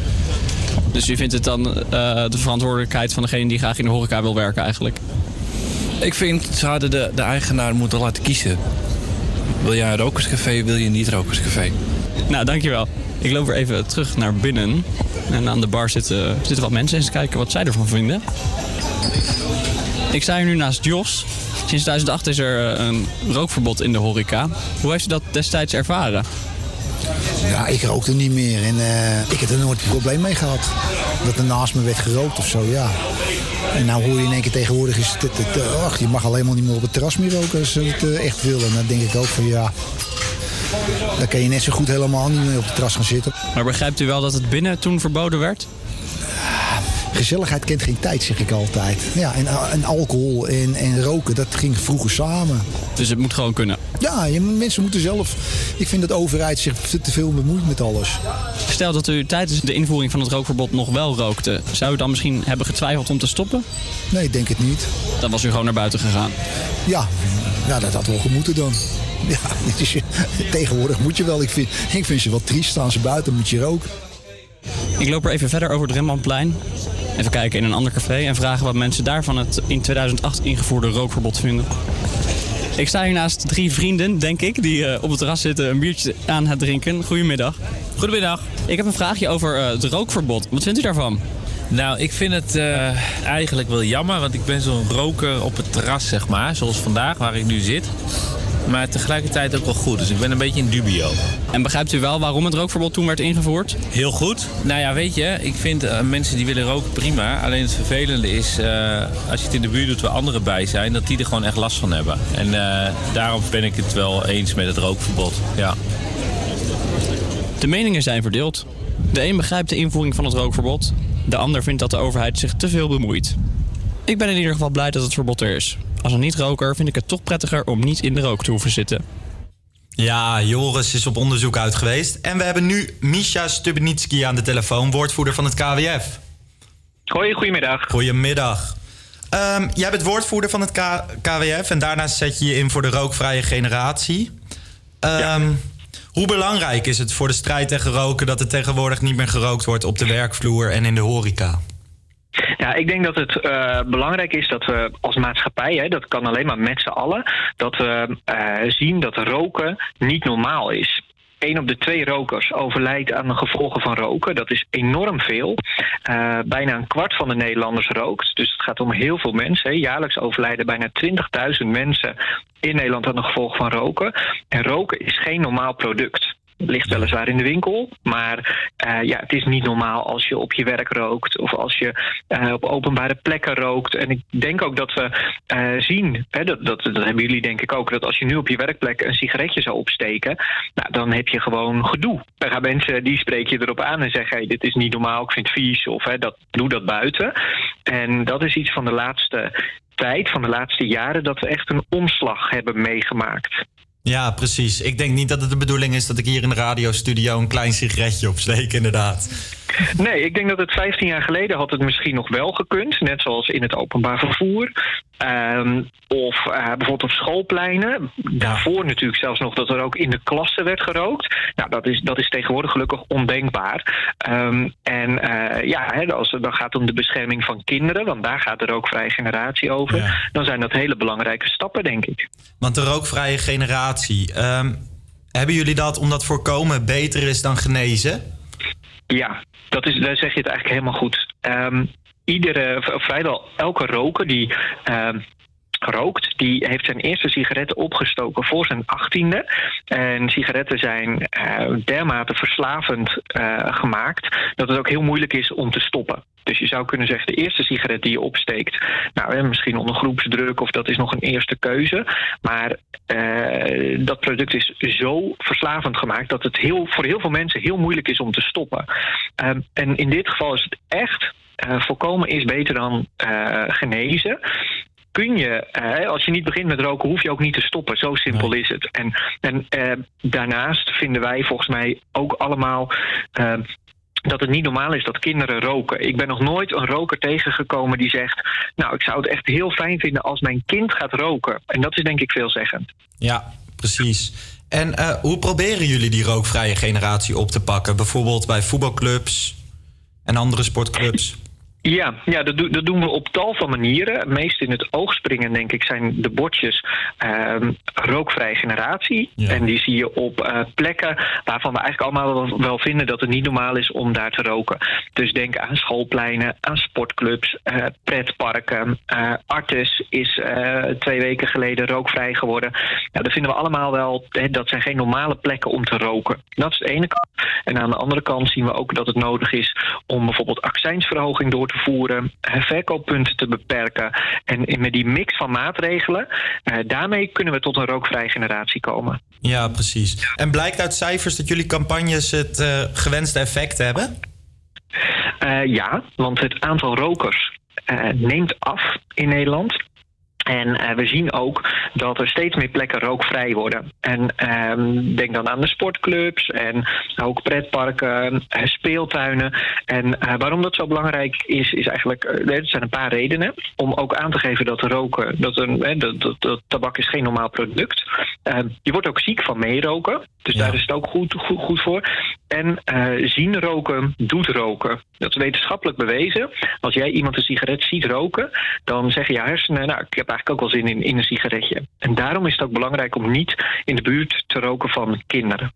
Dus u vindt het dan eh, de verantwoordelijkheid van degene die graag in de horeca wil werken eigenlijk? Ik vind, ze hadden de, de eigenaar moeten laten kiezen. Wil jij een rokerscafé, wil je een niet-rokerscafé? Nou, dankjewel. Ik loop weer even terug naar binnen. En aan de bar zitten, zitten wat mensen eens kijken wat zij ervan vinden. Ik sta hier nu naast Jos. Sinds 2008 is er eh, een rookverbod in de horeca. Hoe heeft u dat destijds ervaren? Ja, ik rookte niet meer en eh, ik heb er nooit een probleem mee gehad. Dat er naast me werd gerookt of zo, ja. En nou hoor je in één keer tegenwoordig is het, het, het, eh, ach, je mag alleen maar niet meer op het terras meer roken als ze het echt willen. En dan denk ik ook van ja, dan kan je net zo goed helemaal niet meer op het terras gaan zitten. Maar begrijpt u wel dat het binnen toen verboden werd? Gezelligheid kent geen tijd, zeg ik altijd. Ja, en, en alcohol en, en roken, dat ging vroeger samen. Dus het moet gewoon kunnen? Ja, je, mensen moeten zelf... Ik vind dat de overheid zich te veel bemoeit met alles. Stel dat u tijdens de invoering van het rookverbod nog wel rookte. Zou u dan misschien hebben getwijfeld om te stoppen? Nee, ik denk het niet. Dan was u gewoon naar buiten gegaan. Ja, ja dat had wel gemoeten dan. Ja, is, tegenwoordig moet je wel. Ik vind, ik vind ze wel triest. Staan ze buiten, moet je roken. Ik loop er even verder over het Rembrandtplein. Even kijken in een ander café en vragen wat mensen daarvan het in 2008 ingevoerde rookverbod vinden. Ik sta hier naast drie vrienden, denk ik, die eh, op het terras zitten een biertje aan het drinken. Goedemiddag. Goedemiddag. Ik heb een vraagje over eh, het rookverbod. Wat vindt u daarvan? Nou, ik vind het eh, eigenlijk wel jammer, want ik ben zo'n roker op het terras, zeg maar. Zoals vandaag, waar ik nu zit. Maar tegelijkertijd ook wel goed, dus ik ben een beetje in dubio. En begrijpt u wel waarom het rookverbod toen werd ingevoerd? Heel goed. Nou ja, weet je, ik vind eh, mensen die willen roken prima. Alleen het vervelende is, eh, als je het in de buurt doet waar anderen bij zijn, dat die er gewoon echt last van hebben. En eh, daarom ben ik het wel eens met het rookverbod. Ja. De meningen zijn verdeeld. De een begrijpt de invoering van het rookverbod. De ander vindt dat de overheid zich te veel bemoeit. Ik ben in ieder geval blij dat het verbod er is. Als een niet-roker vind ik het toch prettiger om niet in de rook te hoeven zitten. Ja, Joris is op onderzoek uit geweest. En we hebben nu Misha Stubenitski aan de telefoon, woordvoerder van het KWF. Hoi, goedemiddag. Goedemiddag. Ehm, jij bent woordvoerder van het K- KWF en daarnaast zet je je in voor de rookvrije generatie. Ehm, Hoe belangrijk is het voor de strijd tegen roken dat er tegenwoordig niet meer gerookt wordt op de werkvloer en in de horeca? Ja, ik denk dat het eh, belangrijk is dat we als maatschappij, hè, dat kan alleen maar met z'n allen, dat we eh, zien dat roken niet normaal is. Eén op de twee rokers overlijdt aan de gevolgen van roken. Dat is enorm veel. Eh, bijna een kwart van de Nederlanders rookt. Dus het gaat om heel veel mensen. Jaarlijks overlijden bijna 20.000 mensen in Nederland aan de gevolgen van roken. En roken is geen normaal product. Ligt weliswaar in de winkel, maar eh, ja, het is niet normaal als je op je werk rookt of als je eh, op openbare plekken rookt. En ik denk ook dat we eh, zien, hè, dat, dat, dat hebben jullie denk ik ook, dat als je nu op je werkplek een sigaretje zou opsteken, nou, dan heb je gewoon gedoe. Dan gaan mensen, die spreek je erop aan en zeggen, hey, dit is niet normaal, ik vind het vies of hè, dat, doe dat buiten. En dat is iets van de laatste tijd, van de laatste jaren, dat we echt een omslag hebben meegemaakt. Ja, precies. Ik denk niet dat het de bedoeling is dat ik hier in de radiostudio een klein sigaretje opsteek, inderdaad. Nee, ik denk dat het 15 jaar geleden had het misschien nog wel gekund. Net zoals in het openbaar vervoer. Ehm, of eh, bijvoorbeeld op schoolpleinen. Daarvoor natuurlijk zelfs nog dat er ook in de klassen werd gerookt. Nou, dat is, dat is tegenwoordig gelukkig ondenkbaar. Ehm, en eh, ja, hè, als het dan gaat om de bescherming van kinderen... want daar gaat de rookvrije generatie over... dan zijn dat hele belangrijke stappen, denk ik. Want de rookvrije generatie, ehm, hebben jullie dat omdat voorkomen beter is dan genezen? Ja, dat is, daar zeg je het eigenlijk helemaal goed. Ehm, iedere, vrijwel elke roker die ehm, rookt, die heeft zijn eerste sigaretten opgestoken voor zijn achttiende. En sigaretten zijn eh, dermate verslavend eh, gemaakt dat het ook heel moeilijk is om te stoppen. Dus je zou kunnen zeggen, de eerste sigaret die je opsteekt, nou, hè, misschien onder groepsdruk of dat is nog een eerste keuze. Maar eh, dat product is zo verslavend gemaakt dat het heel, voor heel veel mensen heel moeilijk is om te stoppen. Ehm, en in dit geval is het echt eh, voorkomen is beter dan eh, genezen. Kun je, eh, als je niet begint met roken, hoef je ook niet te stoppen. Zo simpel is het. En, en eh, daarnaast vinden wij volgens mij ook allemaal. eh, dat het niet normaal is dat kinderen roken. Ik ben nog nooit een roker tegengekomen die zegt... nou, ik zou het echt heel fijn vinden als mijn kind gaat roken. En dat is denk ik veelzeggend. Ja, precies. En eh, hoe proberen jullie die rookvrije generatie op te pakken? Bijvoorbeeld bij voetbalclubs en andere sportclubs? Ja, ja dat, dat doen we op tal van manieren. Het meest in het oog springen, denk ik, zijn de bordjes ehm, rookvrije generatie. En die zie je op eh, plekken waarvan we eigenlijk allemaal wel, wel vinden dat het niet normaal is om daar te roken. Dus denk aan schoolpleinen, aan sportclubs, eh, pretparken. Eh, Artes is twee weken geleden rookvrij geworden. Nou, dat vinden we allemaal wel, hè, dat zijn geen normale plekken om te roken. Dat is de ene kant. En aan de andere kant zien we ook dat het nodig is om bijvoorbeeld accijnsverhoging door te voeren, eh, verkooppunten te beperken. En met die mix van maatregelen, eh, daarmee kunnen we tot een rookvrije generatie komen. Ja, precies. En blijkt uit cijfers dat jullie campagnes het eh, gewenste effect hebben? Ja, want het aantal rokers neemt af in Nederland. En eh, we zien ook dat er steeds meer plekken rookvrij worden. En ehm, denk dan aan de sportclubs en ook pretparken, eh, speeltuinen. En eh, waarom dat zo belangrijk is, is eigenlijk, er zijn een paar redenen. Om ook aan te geven dat roken, dat, een, dat, dat, dat tabak is geen normaal product. Ehm, je wordt ook ziek van meeroken. Dus daar is het ook goed, goed, goed voor. En zien roken doet roken. Dat is wetenschappelijk bewezen. Als jij iemand een sigaret ziet roken, dan zeggen je hersenen: Nou, ik heb eigenlijk ook wel zin in, in een sigaretje. En daarom is het ook belangrijk om niet in de buurt te roken van kinderen.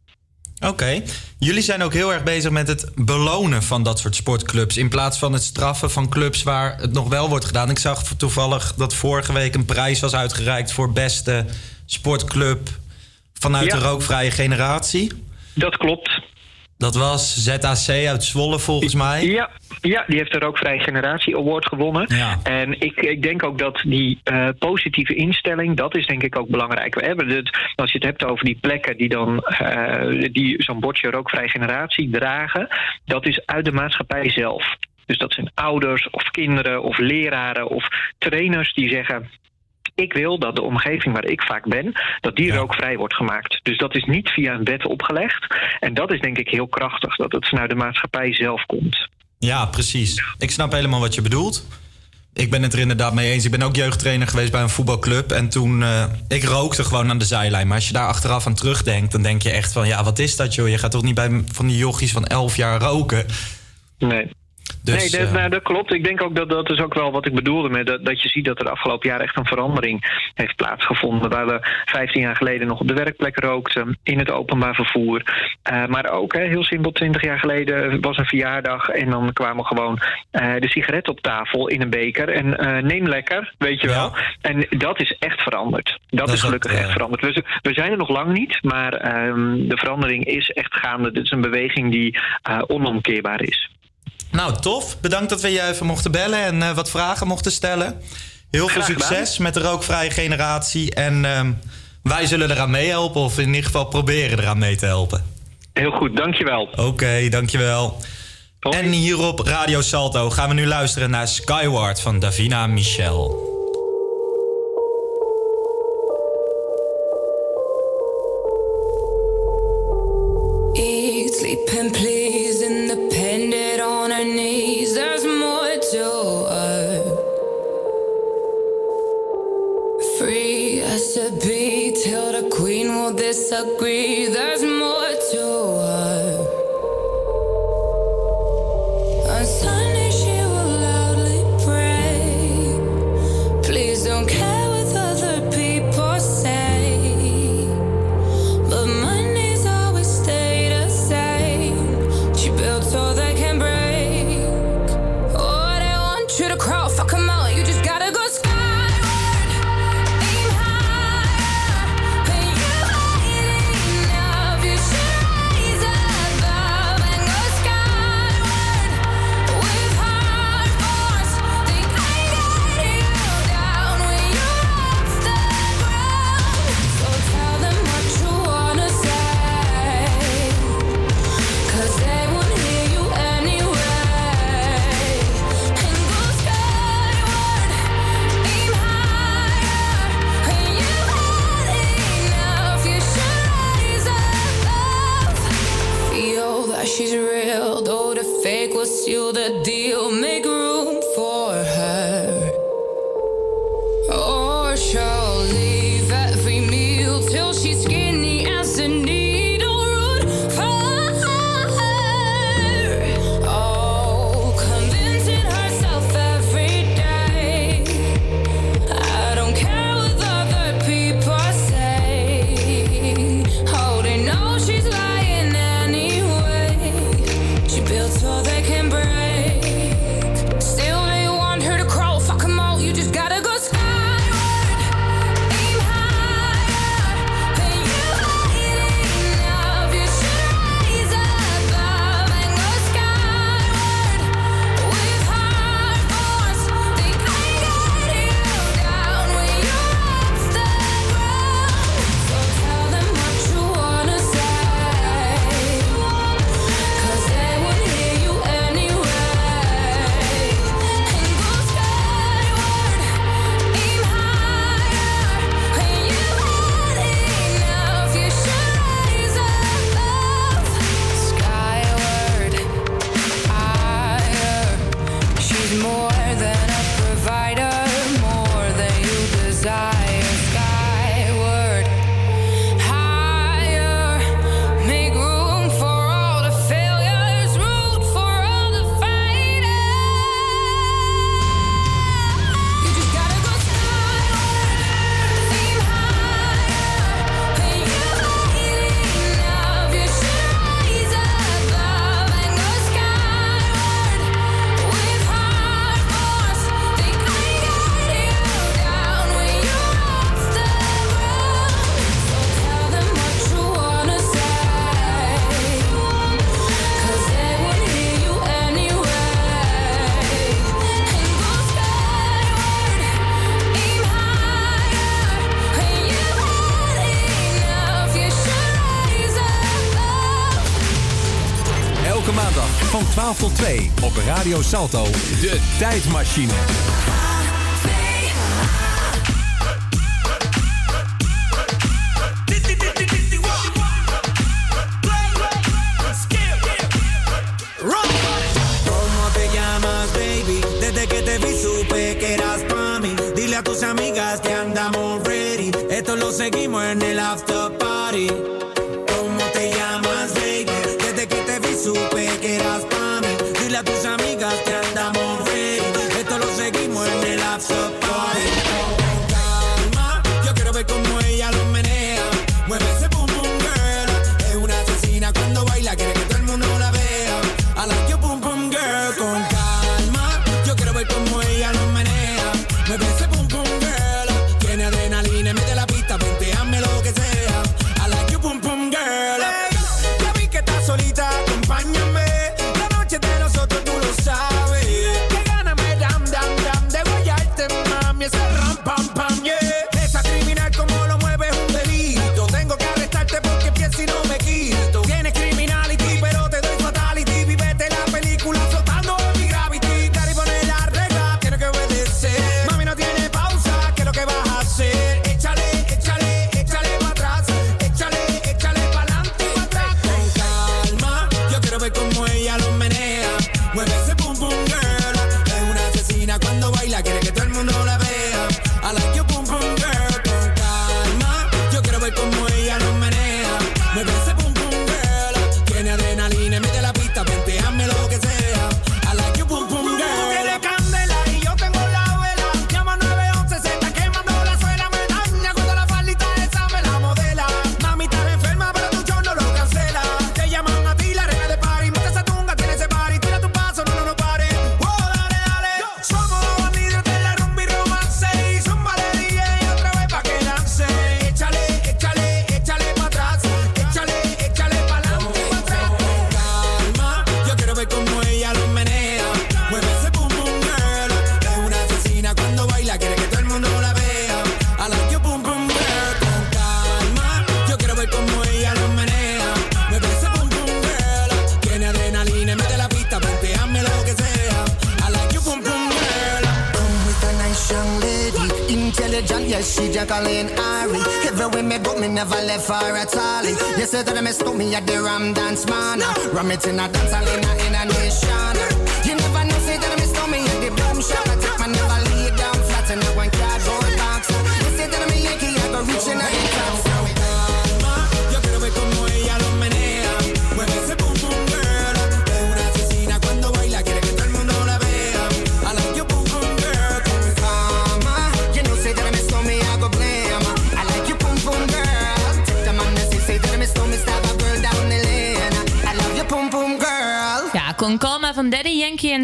Oké. Jullie zijn ook heel erg bezig met het belonen van dat soort sportclubs. In plaats van het straffen van clubs waar het nog wel wordt gedaan. Ik zag toevallig dat vorige week een prijs was uitgereikt voor beste sportclub vanuit Ja. de rookvrije generatie. Dat klopt. Dat was ZAC uit Zwolle volgens mij. Ja, ja, die heeft de Rookvrije Generatie Award gewonnen. En ik, ik denk ook dat die eh, positieve instelling, dat is denk ik ook belangrijk. We hebben het, als je het hebt over die plekken die dan eh, die zo'n bordje Rookvrije Generatie dragen, dat is uit de maatschappij zelf. Dus dat zijn ouders of kinderen of leraren of trainers die zeggen ik wil dat de omgeving waar ik vaak ben, dat die rookvrij wordt gemaakt. Dus dat is niet via een wet opgelegd. En dat is denk ik heel krachtig, dat het vanuit de maatschappij zelf komt. Ja, precies. Ik snap helemaal wat je bedoelt. Ik ben het er inderdaad mee eens. Ik ben ook jeugdtrainer geweest bij een voetbalclub. En toen, uh, ik rookte gewoon aan de zijlijn. Maar als je daar achteraf aan terugdenkt, dan denk je echt van... ja, wat is dat joh? Je gaat toch niet bij van die jochies van 11 jaar roken? Nee. Nee, dat, nou, dat, klopt. Ik denk ook dat dat is ook wel wat ik bedoelde. Met dat, dat je ziet dat er afgelopen jaar echt een verandering heeft plaatsgevonden. Waar we 15 jaar geleden nog op de werkplek rookten, in het openbaar vervoer. Eh, maar ook, hè, heel simpel, 20 jaar geleden was een verjaardag en dan kwamen gewoon eh, de sigaret op tafel in een beker. En eh, neem lekker, weet je wel. En dat is echt veranderd. Dat, is gelukkig echt veranderd. We, we, zijn er nog lang niet, maar ehm, de verandering is echt gaande. Dit is een beweging die onomkeerbaar is. Nou, tof. Bedankt dat we je even mochten bellen en eh, wat vragen mochten stellen. Heel veel succes met de rookvrije generatie. En ehm, wij zullen eraan meehelpen, of in ieder geval proberen eraan mee te helpen. Heel goed, dankjewel. Oké, dankjewel. En hier op Radio Salto gaan we nu luisteren naar Skyward van Davina Michel. disagree. Radio Salto, de tijdmachine.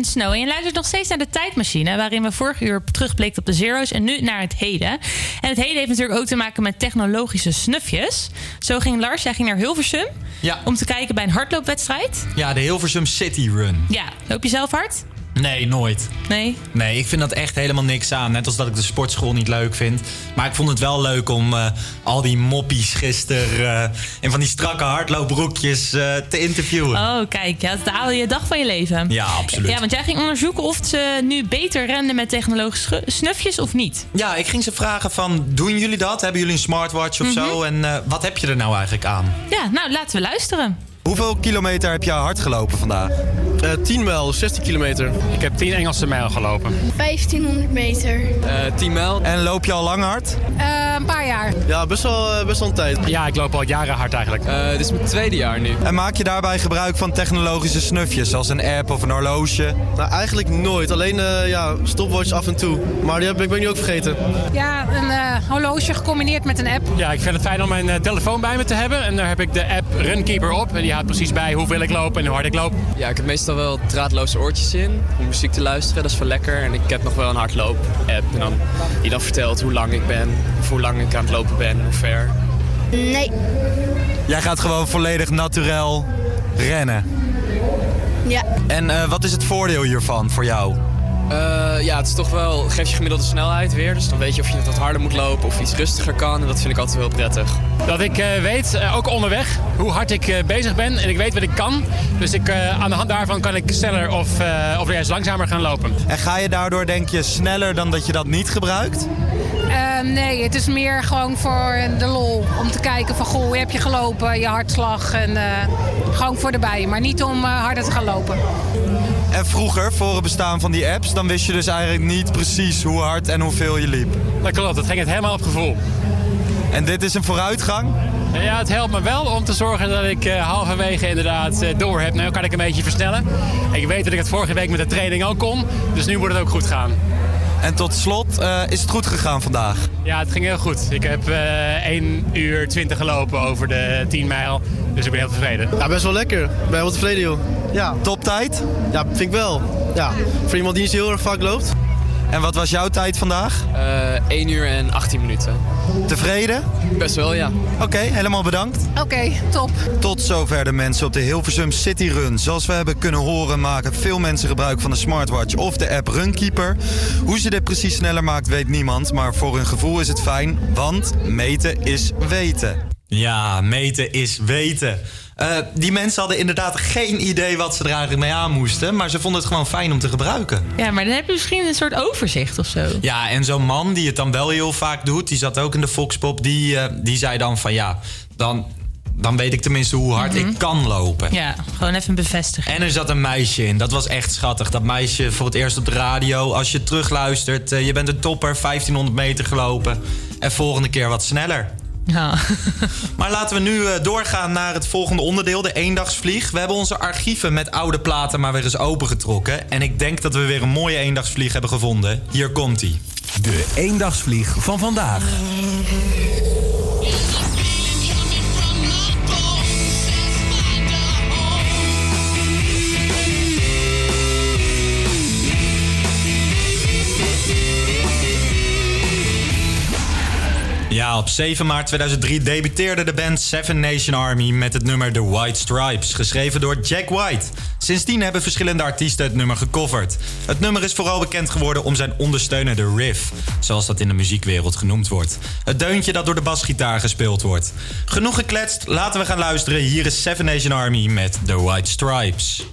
En Snow. En je luistert nog steeds naar de tijdmachine... waarin we vorig uur terugblikt op de zero's en nu naar het heden. En het heden heeft natuurlijk ook te maken met technologische snufjes. Zo ging Lars, jij ging naar Hilversum... Ja. om te kijken bij een hardloopwedstrijd. Ja, de Hilversum City Run. Ja, loop je zelf hard? Nee, nooit. Nee? Nee, ik vind dat echt helemaal niks aan. Net als dat ik de sportschool niet leuk vind. Maar ik vond het wel leuk om eh, al die moppies gisteren... eh, in van die strakke hardloopbroekjes eh, te interviewen. Oh, kijk, ja, dat haal je dag van je leven. Ja, absoluut. Ja, want jij ging onderzoeken of ze nu beter renden met technologische snufjes of niet. Ja, ik ging ze vragen van, doen jullie dat? Hebben jullie een smartwatch of Mhm. zo? En eh, wat heb je er nou eigenlijk aan? Ja, nou, laten we luisteren. Hoeveel kilometer heb je hard gelopen vandaag? 10 mijl, 16 kilometer. Ik heb 10 Engelse mijl gelopen. 1500 meter. 10 mijl. En loop je al lang hard? Eh, een paar jaar. Ja, best wel, eh, best wel een tijd. Ja, ik loop al jaren hard eigenlijk. dit is mijn tweede jaar nu. En maak je daarbij gebruik van technologische snufjes, zoals een app of een horloge? Nou, eigenlijk nooit. Alleen eh, ja, stopwatch af en toe. Maar die heb, ik ben ik nu ook vergeten. Ja, een eh, horloge gecombineerd met een app. Ja, ik vind het fijn om mijn eh, telefoon bij me te hebben. En daar heb ik de app Runkeeper op. En die houdt precies bij hoeveel ik loop en hoe hard ik loop. Ja, ik heb meestal wel draadloze oortjes in om muziek te luisteren. Dat is wel lekker. En ik heb nog wel een hardloop-app. En dan, die dan vertelt hoe lang ik ben, of hoe lang ik aan het lopen ben, en hoe ver. Nee. Jij gaat gewoon volledig naturel rennen. Ja. En eh, wat is het voordeel hiervan voor jou? Eh, ja, het is toch wel, geeft je gemiddelde snelheid weer. Dus dan weet je of je wat harder moet lopen of iets rustiger kan. En dat vind ik altijd wel prettig. Dat ik eh, weet, ook onderweg, hoe hard ik eh, bezig ben. En ik weet wat ik kan. Dus ik, eh, aan de hand daarvan kan ik sneller of, eh, of juist langzamer gaan lopen. En ga je daardoor, denk je, sneller dan dat je dat niet gebruikt? Eh, nee, het is meer gewoon voor de lol. Om te kijken van, goh, hoe heb je gelopen, je hartslag. En eh, gewoon voor de bij, maar niet om eh, harder te gaan lopen. En vroeger, voor het bestaan van die apps, dan wist je dus eigenlijk niet precies hoe hard en hoeveel je liep. Dat klopt, het ging het helemaal op gevoel. En dit is een vooruitgang? Ja, het helpt me wel om te zorgen dat ik eh, halverwege inderdaad eh, door heb. Nu kan ik een beetje versnellen. Ik weet dat ik het vorige week met de training ook kon, dus nu moet het ook goed gaan. En tot slot, eh, is het goed gegaan vandaag? Ja, het ging heel goed. Ik heb eh 1 uur 20 gelopen over de 10 mijl, dus ik ben heel tevreden. Ja, best wel lekker. Ik ben heel tevreden, joh. Ja. Toptijd? Ja, vind ik wel. Ja, voor iemand die niet heel erg vaak loopt. En wat was jouw tijd vandaag? Eh 1 uur en 18 minuten. Tevreden? Best wel, ja. Oké, helemaal bedankt. Oké, top. Tot zover de mensen op de Hilversum City Run. Zoals we hebben kunnen horen maken veel mensen gebruik van de smartwatch of de app Runkeeper. Hoe ze dit precies sneller maakt weet niemand, maar voor hun gevoel is het fijn, want meten is weten. Ja, meten is weten. Eh, die mensen hadden inderdaad geen idee wat ze er eigenlijk mee aan moesten, maar ze vonden het gewoon fijn om te gebruiken. Ja, maar dan heb je misschien een soort overzicht of zo. Ja, en zo'n man die het dan wel heel vaak doet, die zat ook in de Foxpop, die, eh, die zei dan van ja, dan, dan weet ik tenminste hoe hard Mhm. ik kan lopen. Ja, gewoon even bevestigen. En er zat een meisje in. Dat was echt schattig. Dat meisje voor het eerst op de radio. Als je terugluistert, eh, je bent een topper, 1500 meter gelopen. En volgende keer wat sneller. Ja. Maar laten we nu eh, doorgaan naar het volgende onderdeel, de eendagsvlieg. We hebben onze archieven met oude platen maar weer eens opengetrokken. En ik denk dat we weer een mooie eendagsvlieg hebben gevonden. Hier komt-ie. De eendagsvlieg van vandaag. Ja, op 7 maart 2003 debuteerde de band Seven Nation Army met het nummer The White Stripes, geschreven door Jack White. Sindsdien hebben verschillende artiesten het nummer gecoverd. Het nummer is vooral bekend geworden om zijn ondersteunende riff, zoals dat in de muziekwereld genoemd wordt. Het deuntje dat door de basgitaar gespeeld wordt. Genoeg gekletst, laten we gaan luisteren. Hier is Seven Nation Army met The White Stripes.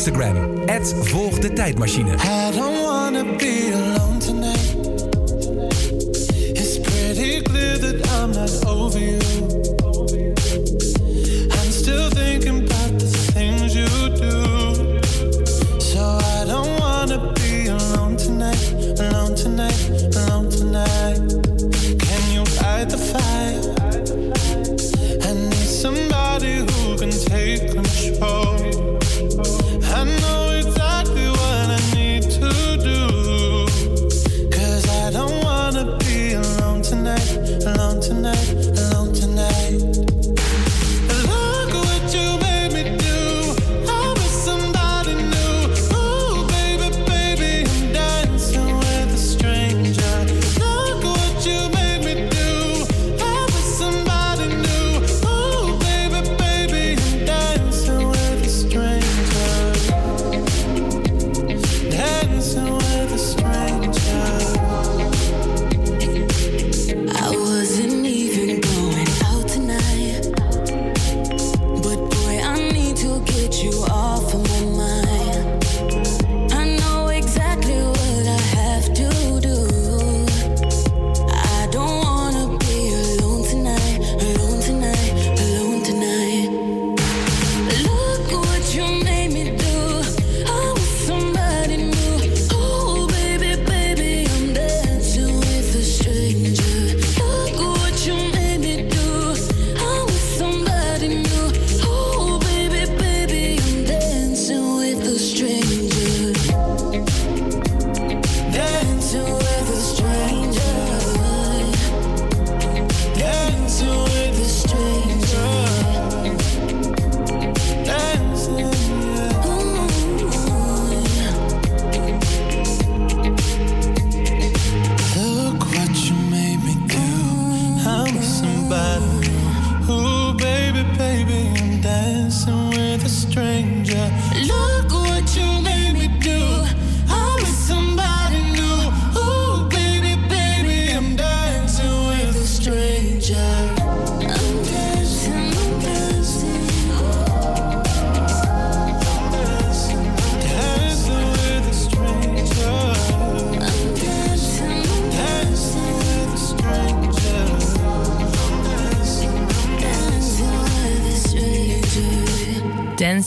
Instagram. Volg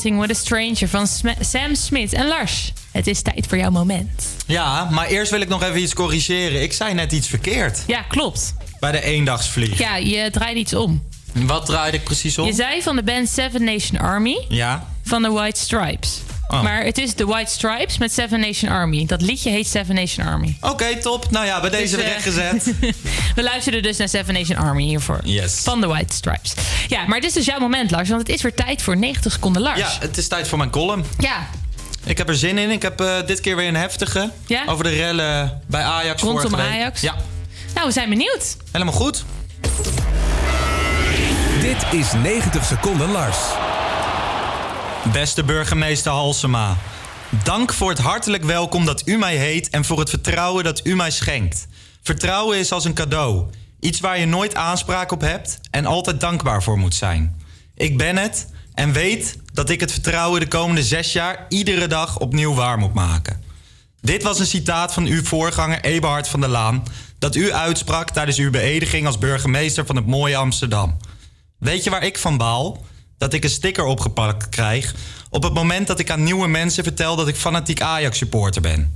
Dancing with a Stranger van Sam Smith en Lars. Het is tijd voor jouw moment. Ja, maar eerst wil ik nog even iets corrigeren. Ik zei net iets verkeerd Ja, klopt. bij de eendagsvlieg. Ja, je draait iets om. Wat draaide ik precies om? Je zei van de band Seven Nation Army Ja. van de White Stripes. Oh. Maar het is de White Stripes met Seven Nation Army. Dat liedje heet Seven Nation Army. Oké, top. Nou ja, bij deze Dus, eh, rechtgezet. We luisterden dus naar Seven Nation Army hiervoor. Yes. Van de White Stripes. Ja, maar het is dus jouw moment, Lars. Want het is weer tijd voor 90 seconden Lars. Ja, het is tijd voor mijn column. Ja. Ik heb er zin in. Ik heb eh, dit keer weer een heftige. Ja? Over de rellen bij Ajax Rondom. Ajax? Ja, Nou, we zijn benieuwd. helemaal goed. Dit is 90 seconden Lars. Beste burgemeester Halsema. Dank voor het hartelijk welkom dat u mij heet en voor het vertrouwen dat u mij schenkt. Vertrouwen is als een cadeau. Iets waar je nooit aanspraak op hebt en altijd dankbaar voor moet zijn. Ik ben het en weet dat ik het vertrouwen de komende zes jaar iedere dag opnieuw waar moet maken. Dit was een citaat van uw voorganger Eberhard van der Laan... dat u uitsprak tijdens uw beëdiging als burgemeester van het mooie Amsterdam. Weet je waar ik van baal? Dat ik een sticker opgepakt krijg... op het moment dat ik aan nieuwe mensen vertel dat ik fanatiek Ajax-supporter ben.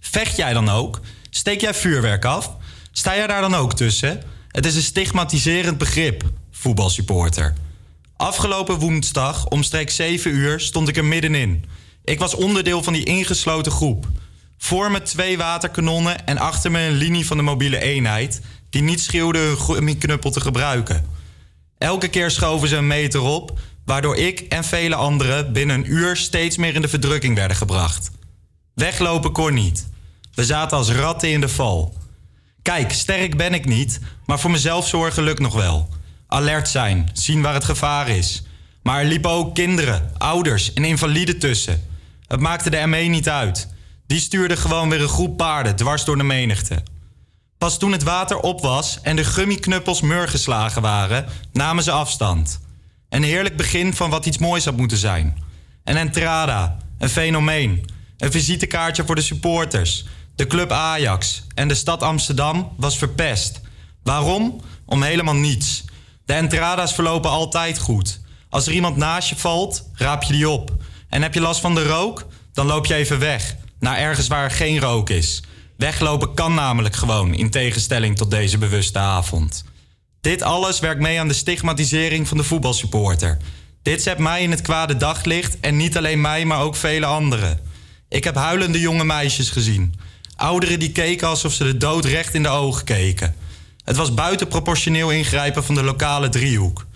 Vecht jij dan ook? Steek jij vuurwerk af? Sta jij daar dan ook tussen? Het is een stigmatiserend begrip, voetbalsupporter. Afgelopen woensdag, omstreeks 7 uur, stond ik er middenin. Ik was onderdeel van die ingesloten groep. Voor me twee waterkanonnen en achter me een linie van de mobiele eenheid... die niet schreeuwde hun gummiknuppel te gebruiken. Elke keer schoven ze een meter op... waardoor ik en vele anderen binnen een uur steeds meer in de verdrukking werden gebracht. Weglopen kon niet. We zaten als ratten in de val. Kijk, sterk ben ik niet, maar voor mezelf zorgen lukt nog wel. Alert zijn, zien waar het gevaar is. Maar er liepen ook kinderen, ouders en invaliden tussen. Het maakte de ME niet uit. Die stuurde gewoon weer een groep paarden dwars door de menigte. Pas toen het water op was en de gummiknuppels mur geslagen waren, namen ze afstand. Een heerlijk begin van wat iets moois had moeten zijn. Een entrada, een fenomeen. Een visitekaartje voor de supporters. De club Ajax en de stad Amsterdam was verpest. Waarom? Om helemaal niets. De entrada's verlopen altijd goed. Als er iemand naast je valt, raap je die op. En heb je last van de rook? Dan loop je even weg. Naar ergens waar er geen rook is. Weglopen kan namelijk gewoon, in tegenstelling tot deze bewuste avond. Dit alles werkt mee aan de stigmatisering van de voetbalsupporter. Dit zet mij in het kwade daglicht en niet alleen mij, maar ook vele anderen. Ik heb huilende jonge meisjes gezien. Ouderen die keken alsof ze de dood recht in de ogen keken. Het was buitenproportioneel ingrijpen van de lokale driehoek.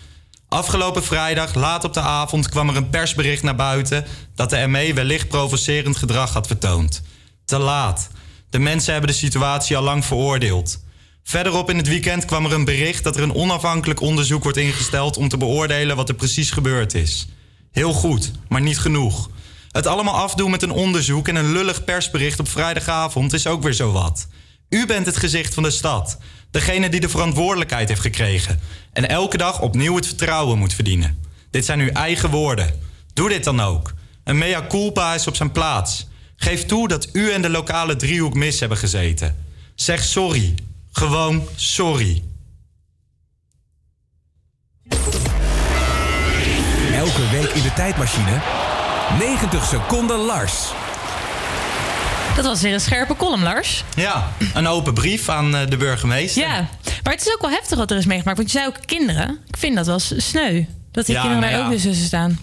Afgelopen vrijdag, laat op de avond, kwam er een persbericht naar buiten dat de ME wellicht provocerend gedrag had vertoond. Te laat. De mensen hebben de situatie al lang veroordeeld. Verderop in het weekend kwam er een bericht dat er een onafhankelijk onderzoek wordt ingesteld om te beoordelen wat er precies gebeurd is. Heel goed, maar niet genoeg. Het allemaal afdoen met een onderzoek en een lullig persbericht op vrijdagavond is ook weer zo wat. U bent het gezicht van de stad. Degene die de verantwoordelijkheid heeft gekregen. En elke dag opnieuw het vertrouwen moet verdienen. Dit zijn uw eigen woorden. Doe dit dan ook. Een mea culpa is op zijn plaats. Geef toe dat u en de lokale driehoek mis hebben gezeten. Zeg sorry. Gewoon sorry. Elke week in de tijdmachine. 90 seconden Lars. Dat was weer een scherpe column, Lars. Ja, een open brief aan eh, de burgemeester. Ja, maar het is ook wel heftig wat er is meegemaakt. Want je zei ook kinderen. Ik vind dat wel sneu. Dat die Ja, kinderen nou daar ja. ook weer tussen staan.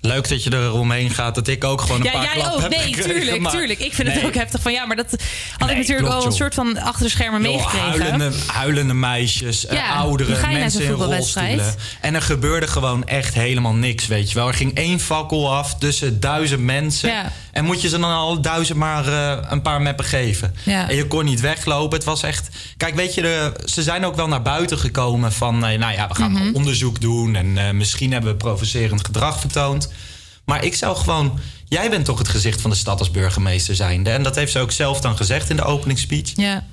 Leuk dat je er omheen gaat, dat ik ook gewoon een Ja, paar jij ook. Nee, tuurlijk, maar- tuurlijk. Ik vind het ook heftig van ja, maar dat had ik natuurlijk klopt, al een soort van achter de schermen meegekregen. Huilende, huilende meisjes, eh, Ja, ouderen, mensen in rolstoelen. En er gebeurde gewoon echt helemaal niks, weet je wel. Er ging één fakkel af tussen duizend mensen. Ja. En moet je ze dan al duizend maar eh, een paar meppen geven. Ja. En je kon niet weglopen. Het was echt... Kijk, weet je, de, ze zijn ook wel naar buiten gekomen van... eh, nou ja, we gaan Mhm. onderzoek doen en misschien hebben we provocerend gedrag vertoond. Maar ik zou gewoon... Jij bent toch het gezicht van de stad als burgemeester zijnde. En dat heeft ze ook zelf dan gezegd in de openingsspeech. Ja.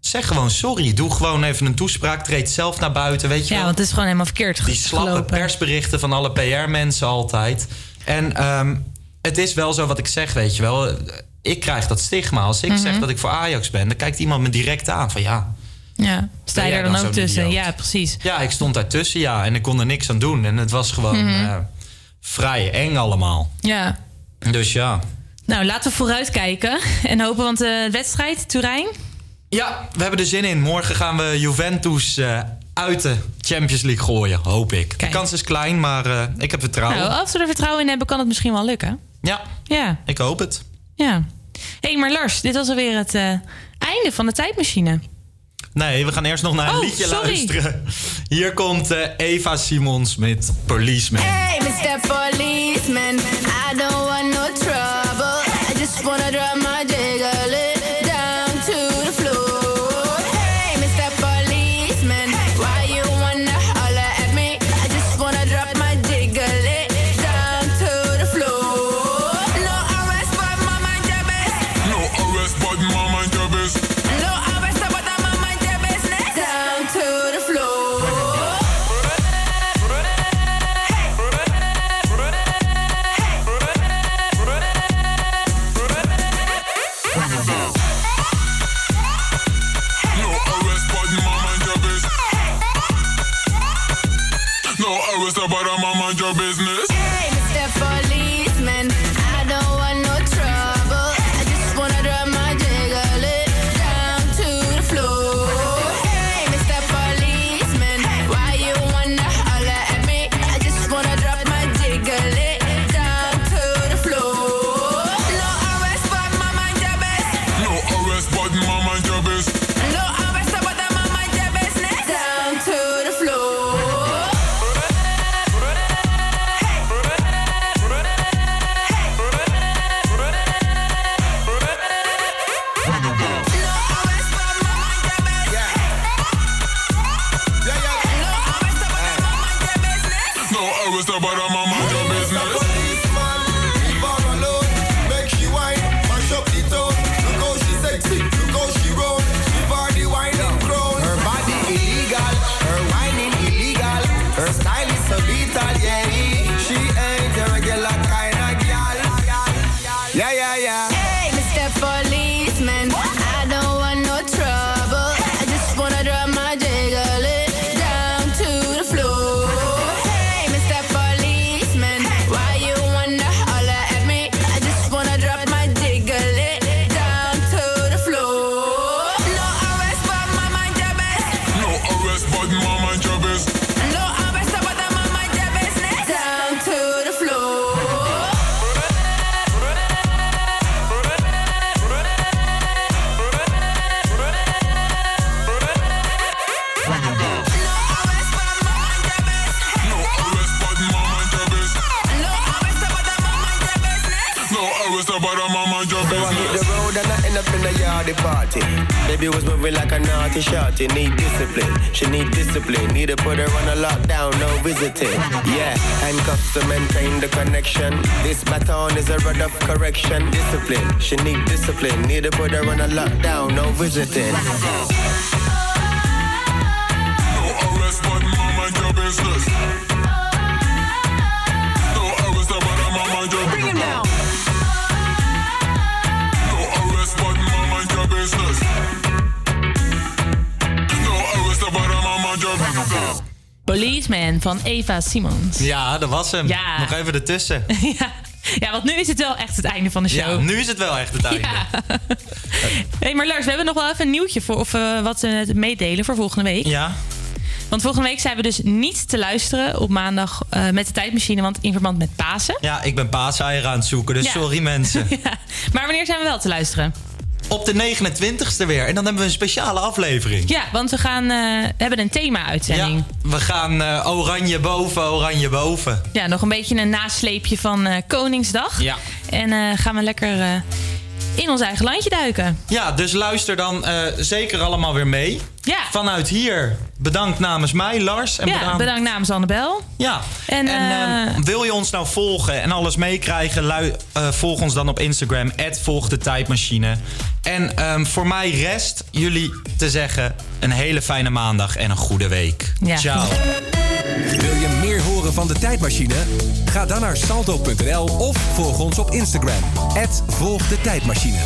Zeg gewoon sorry. Doe gewoon even een toespraak. Treed zelf naar buiten. Weet je ja, wel. want het is gewoon helemaal verkeerd Die slappe gelopen. persberichten van alle PR-mensen altijd. En ehm, het is wel zo wat ik zeg, weet je wel. Ik krijg dat stigma. Als ik Mhm. zeg dat ik voor Ajax ben, dan kijkt iemand me direct aan van ja. Ja, sta je er dan dan ook tussen? idioot? Ja, precies. Ja, ik stond daartussen, ja. En ik kon er niks aan doen. En het was gewoon Mhm. eh, vrij eng allemaal. Ja. Dus ja. Nou, laten we vooruit kijken en hopen, want de wedstrijd, Turijn. Ja, we hebben er zin in. Morgen gaan we Juventus eh, uit de Champions League gooien, hoop ik. De kans is klein, maar eh, ik heb vertrouwen. Nou, als we er vertrouwen in hebben, kan het misschien wel lukken. Ja, Ja, ik hoop het. ja. Hé, hey, maar Lars, dit was alweer het eh, einde van de tijdmachine. Nee, we gaan eerst nog naar een Oh, liedje sorry. luisteren. Hier komt eh, Eva Simons met Policeman. Hey, Mr. Policeman, I don't want no trouble. I just wanna drop my jiggle she need discipline. Need to put her on a lockdown, no visiting. No arrest, but mind your business. No arrest, but mind your Bring him down. No arrest, but your business. No arrest, but mind your business. Policeman van Eva Simons. Ja, dat was hem. Ja. Nog even ertussen. ja. Ja, want nu is het wel echt het einde van de show. Ja, nu is het wel echt het einde. hey, maar Lars, we hebben nog wel even een nieuwtje voor, of eh, wat we meedelen voor volgende week. Ja. Want volgende week zijn we dus niet te luisteren op maandag eh, met de tijdmachine, want in verband met Pasen. Ja, ik ben paaseieren aan het zoeken, dus Ja. sorry mensen. Maar wanneer zijn we wel te luisteren? Op de 29ste weer. En dan hebben we een speciale aflevering. Ja, want we gaan eh, hebben een thema-uitzending. We gaan eh, oranje boven, oranje boven. Ja. nog een beetje een nasleepje van eh, Koningsdag. Ja. En gaan we lekker in ons eigen landje duiken. Ja, dus luister dan zeker allemaal weer mee. Ja. Vanuit hier, bedankt namens mij, Lars. En ja, bedankt bedankt namens Annabel. Ja. En, En, eh, ehm, wil je ons nou volgen en alles meekrijgen? lui- eh, volg ons dan op Instagram. Volg de tijdmachine. En ehm, voor mij rest jullie te zeggen een hele fijne maandag en een goede week. Ja. Ciao. Wil je meer horen van de tijdmachine? Ga dan naar salto.nl of volg ons op Instagram. Volg de tijdmachine.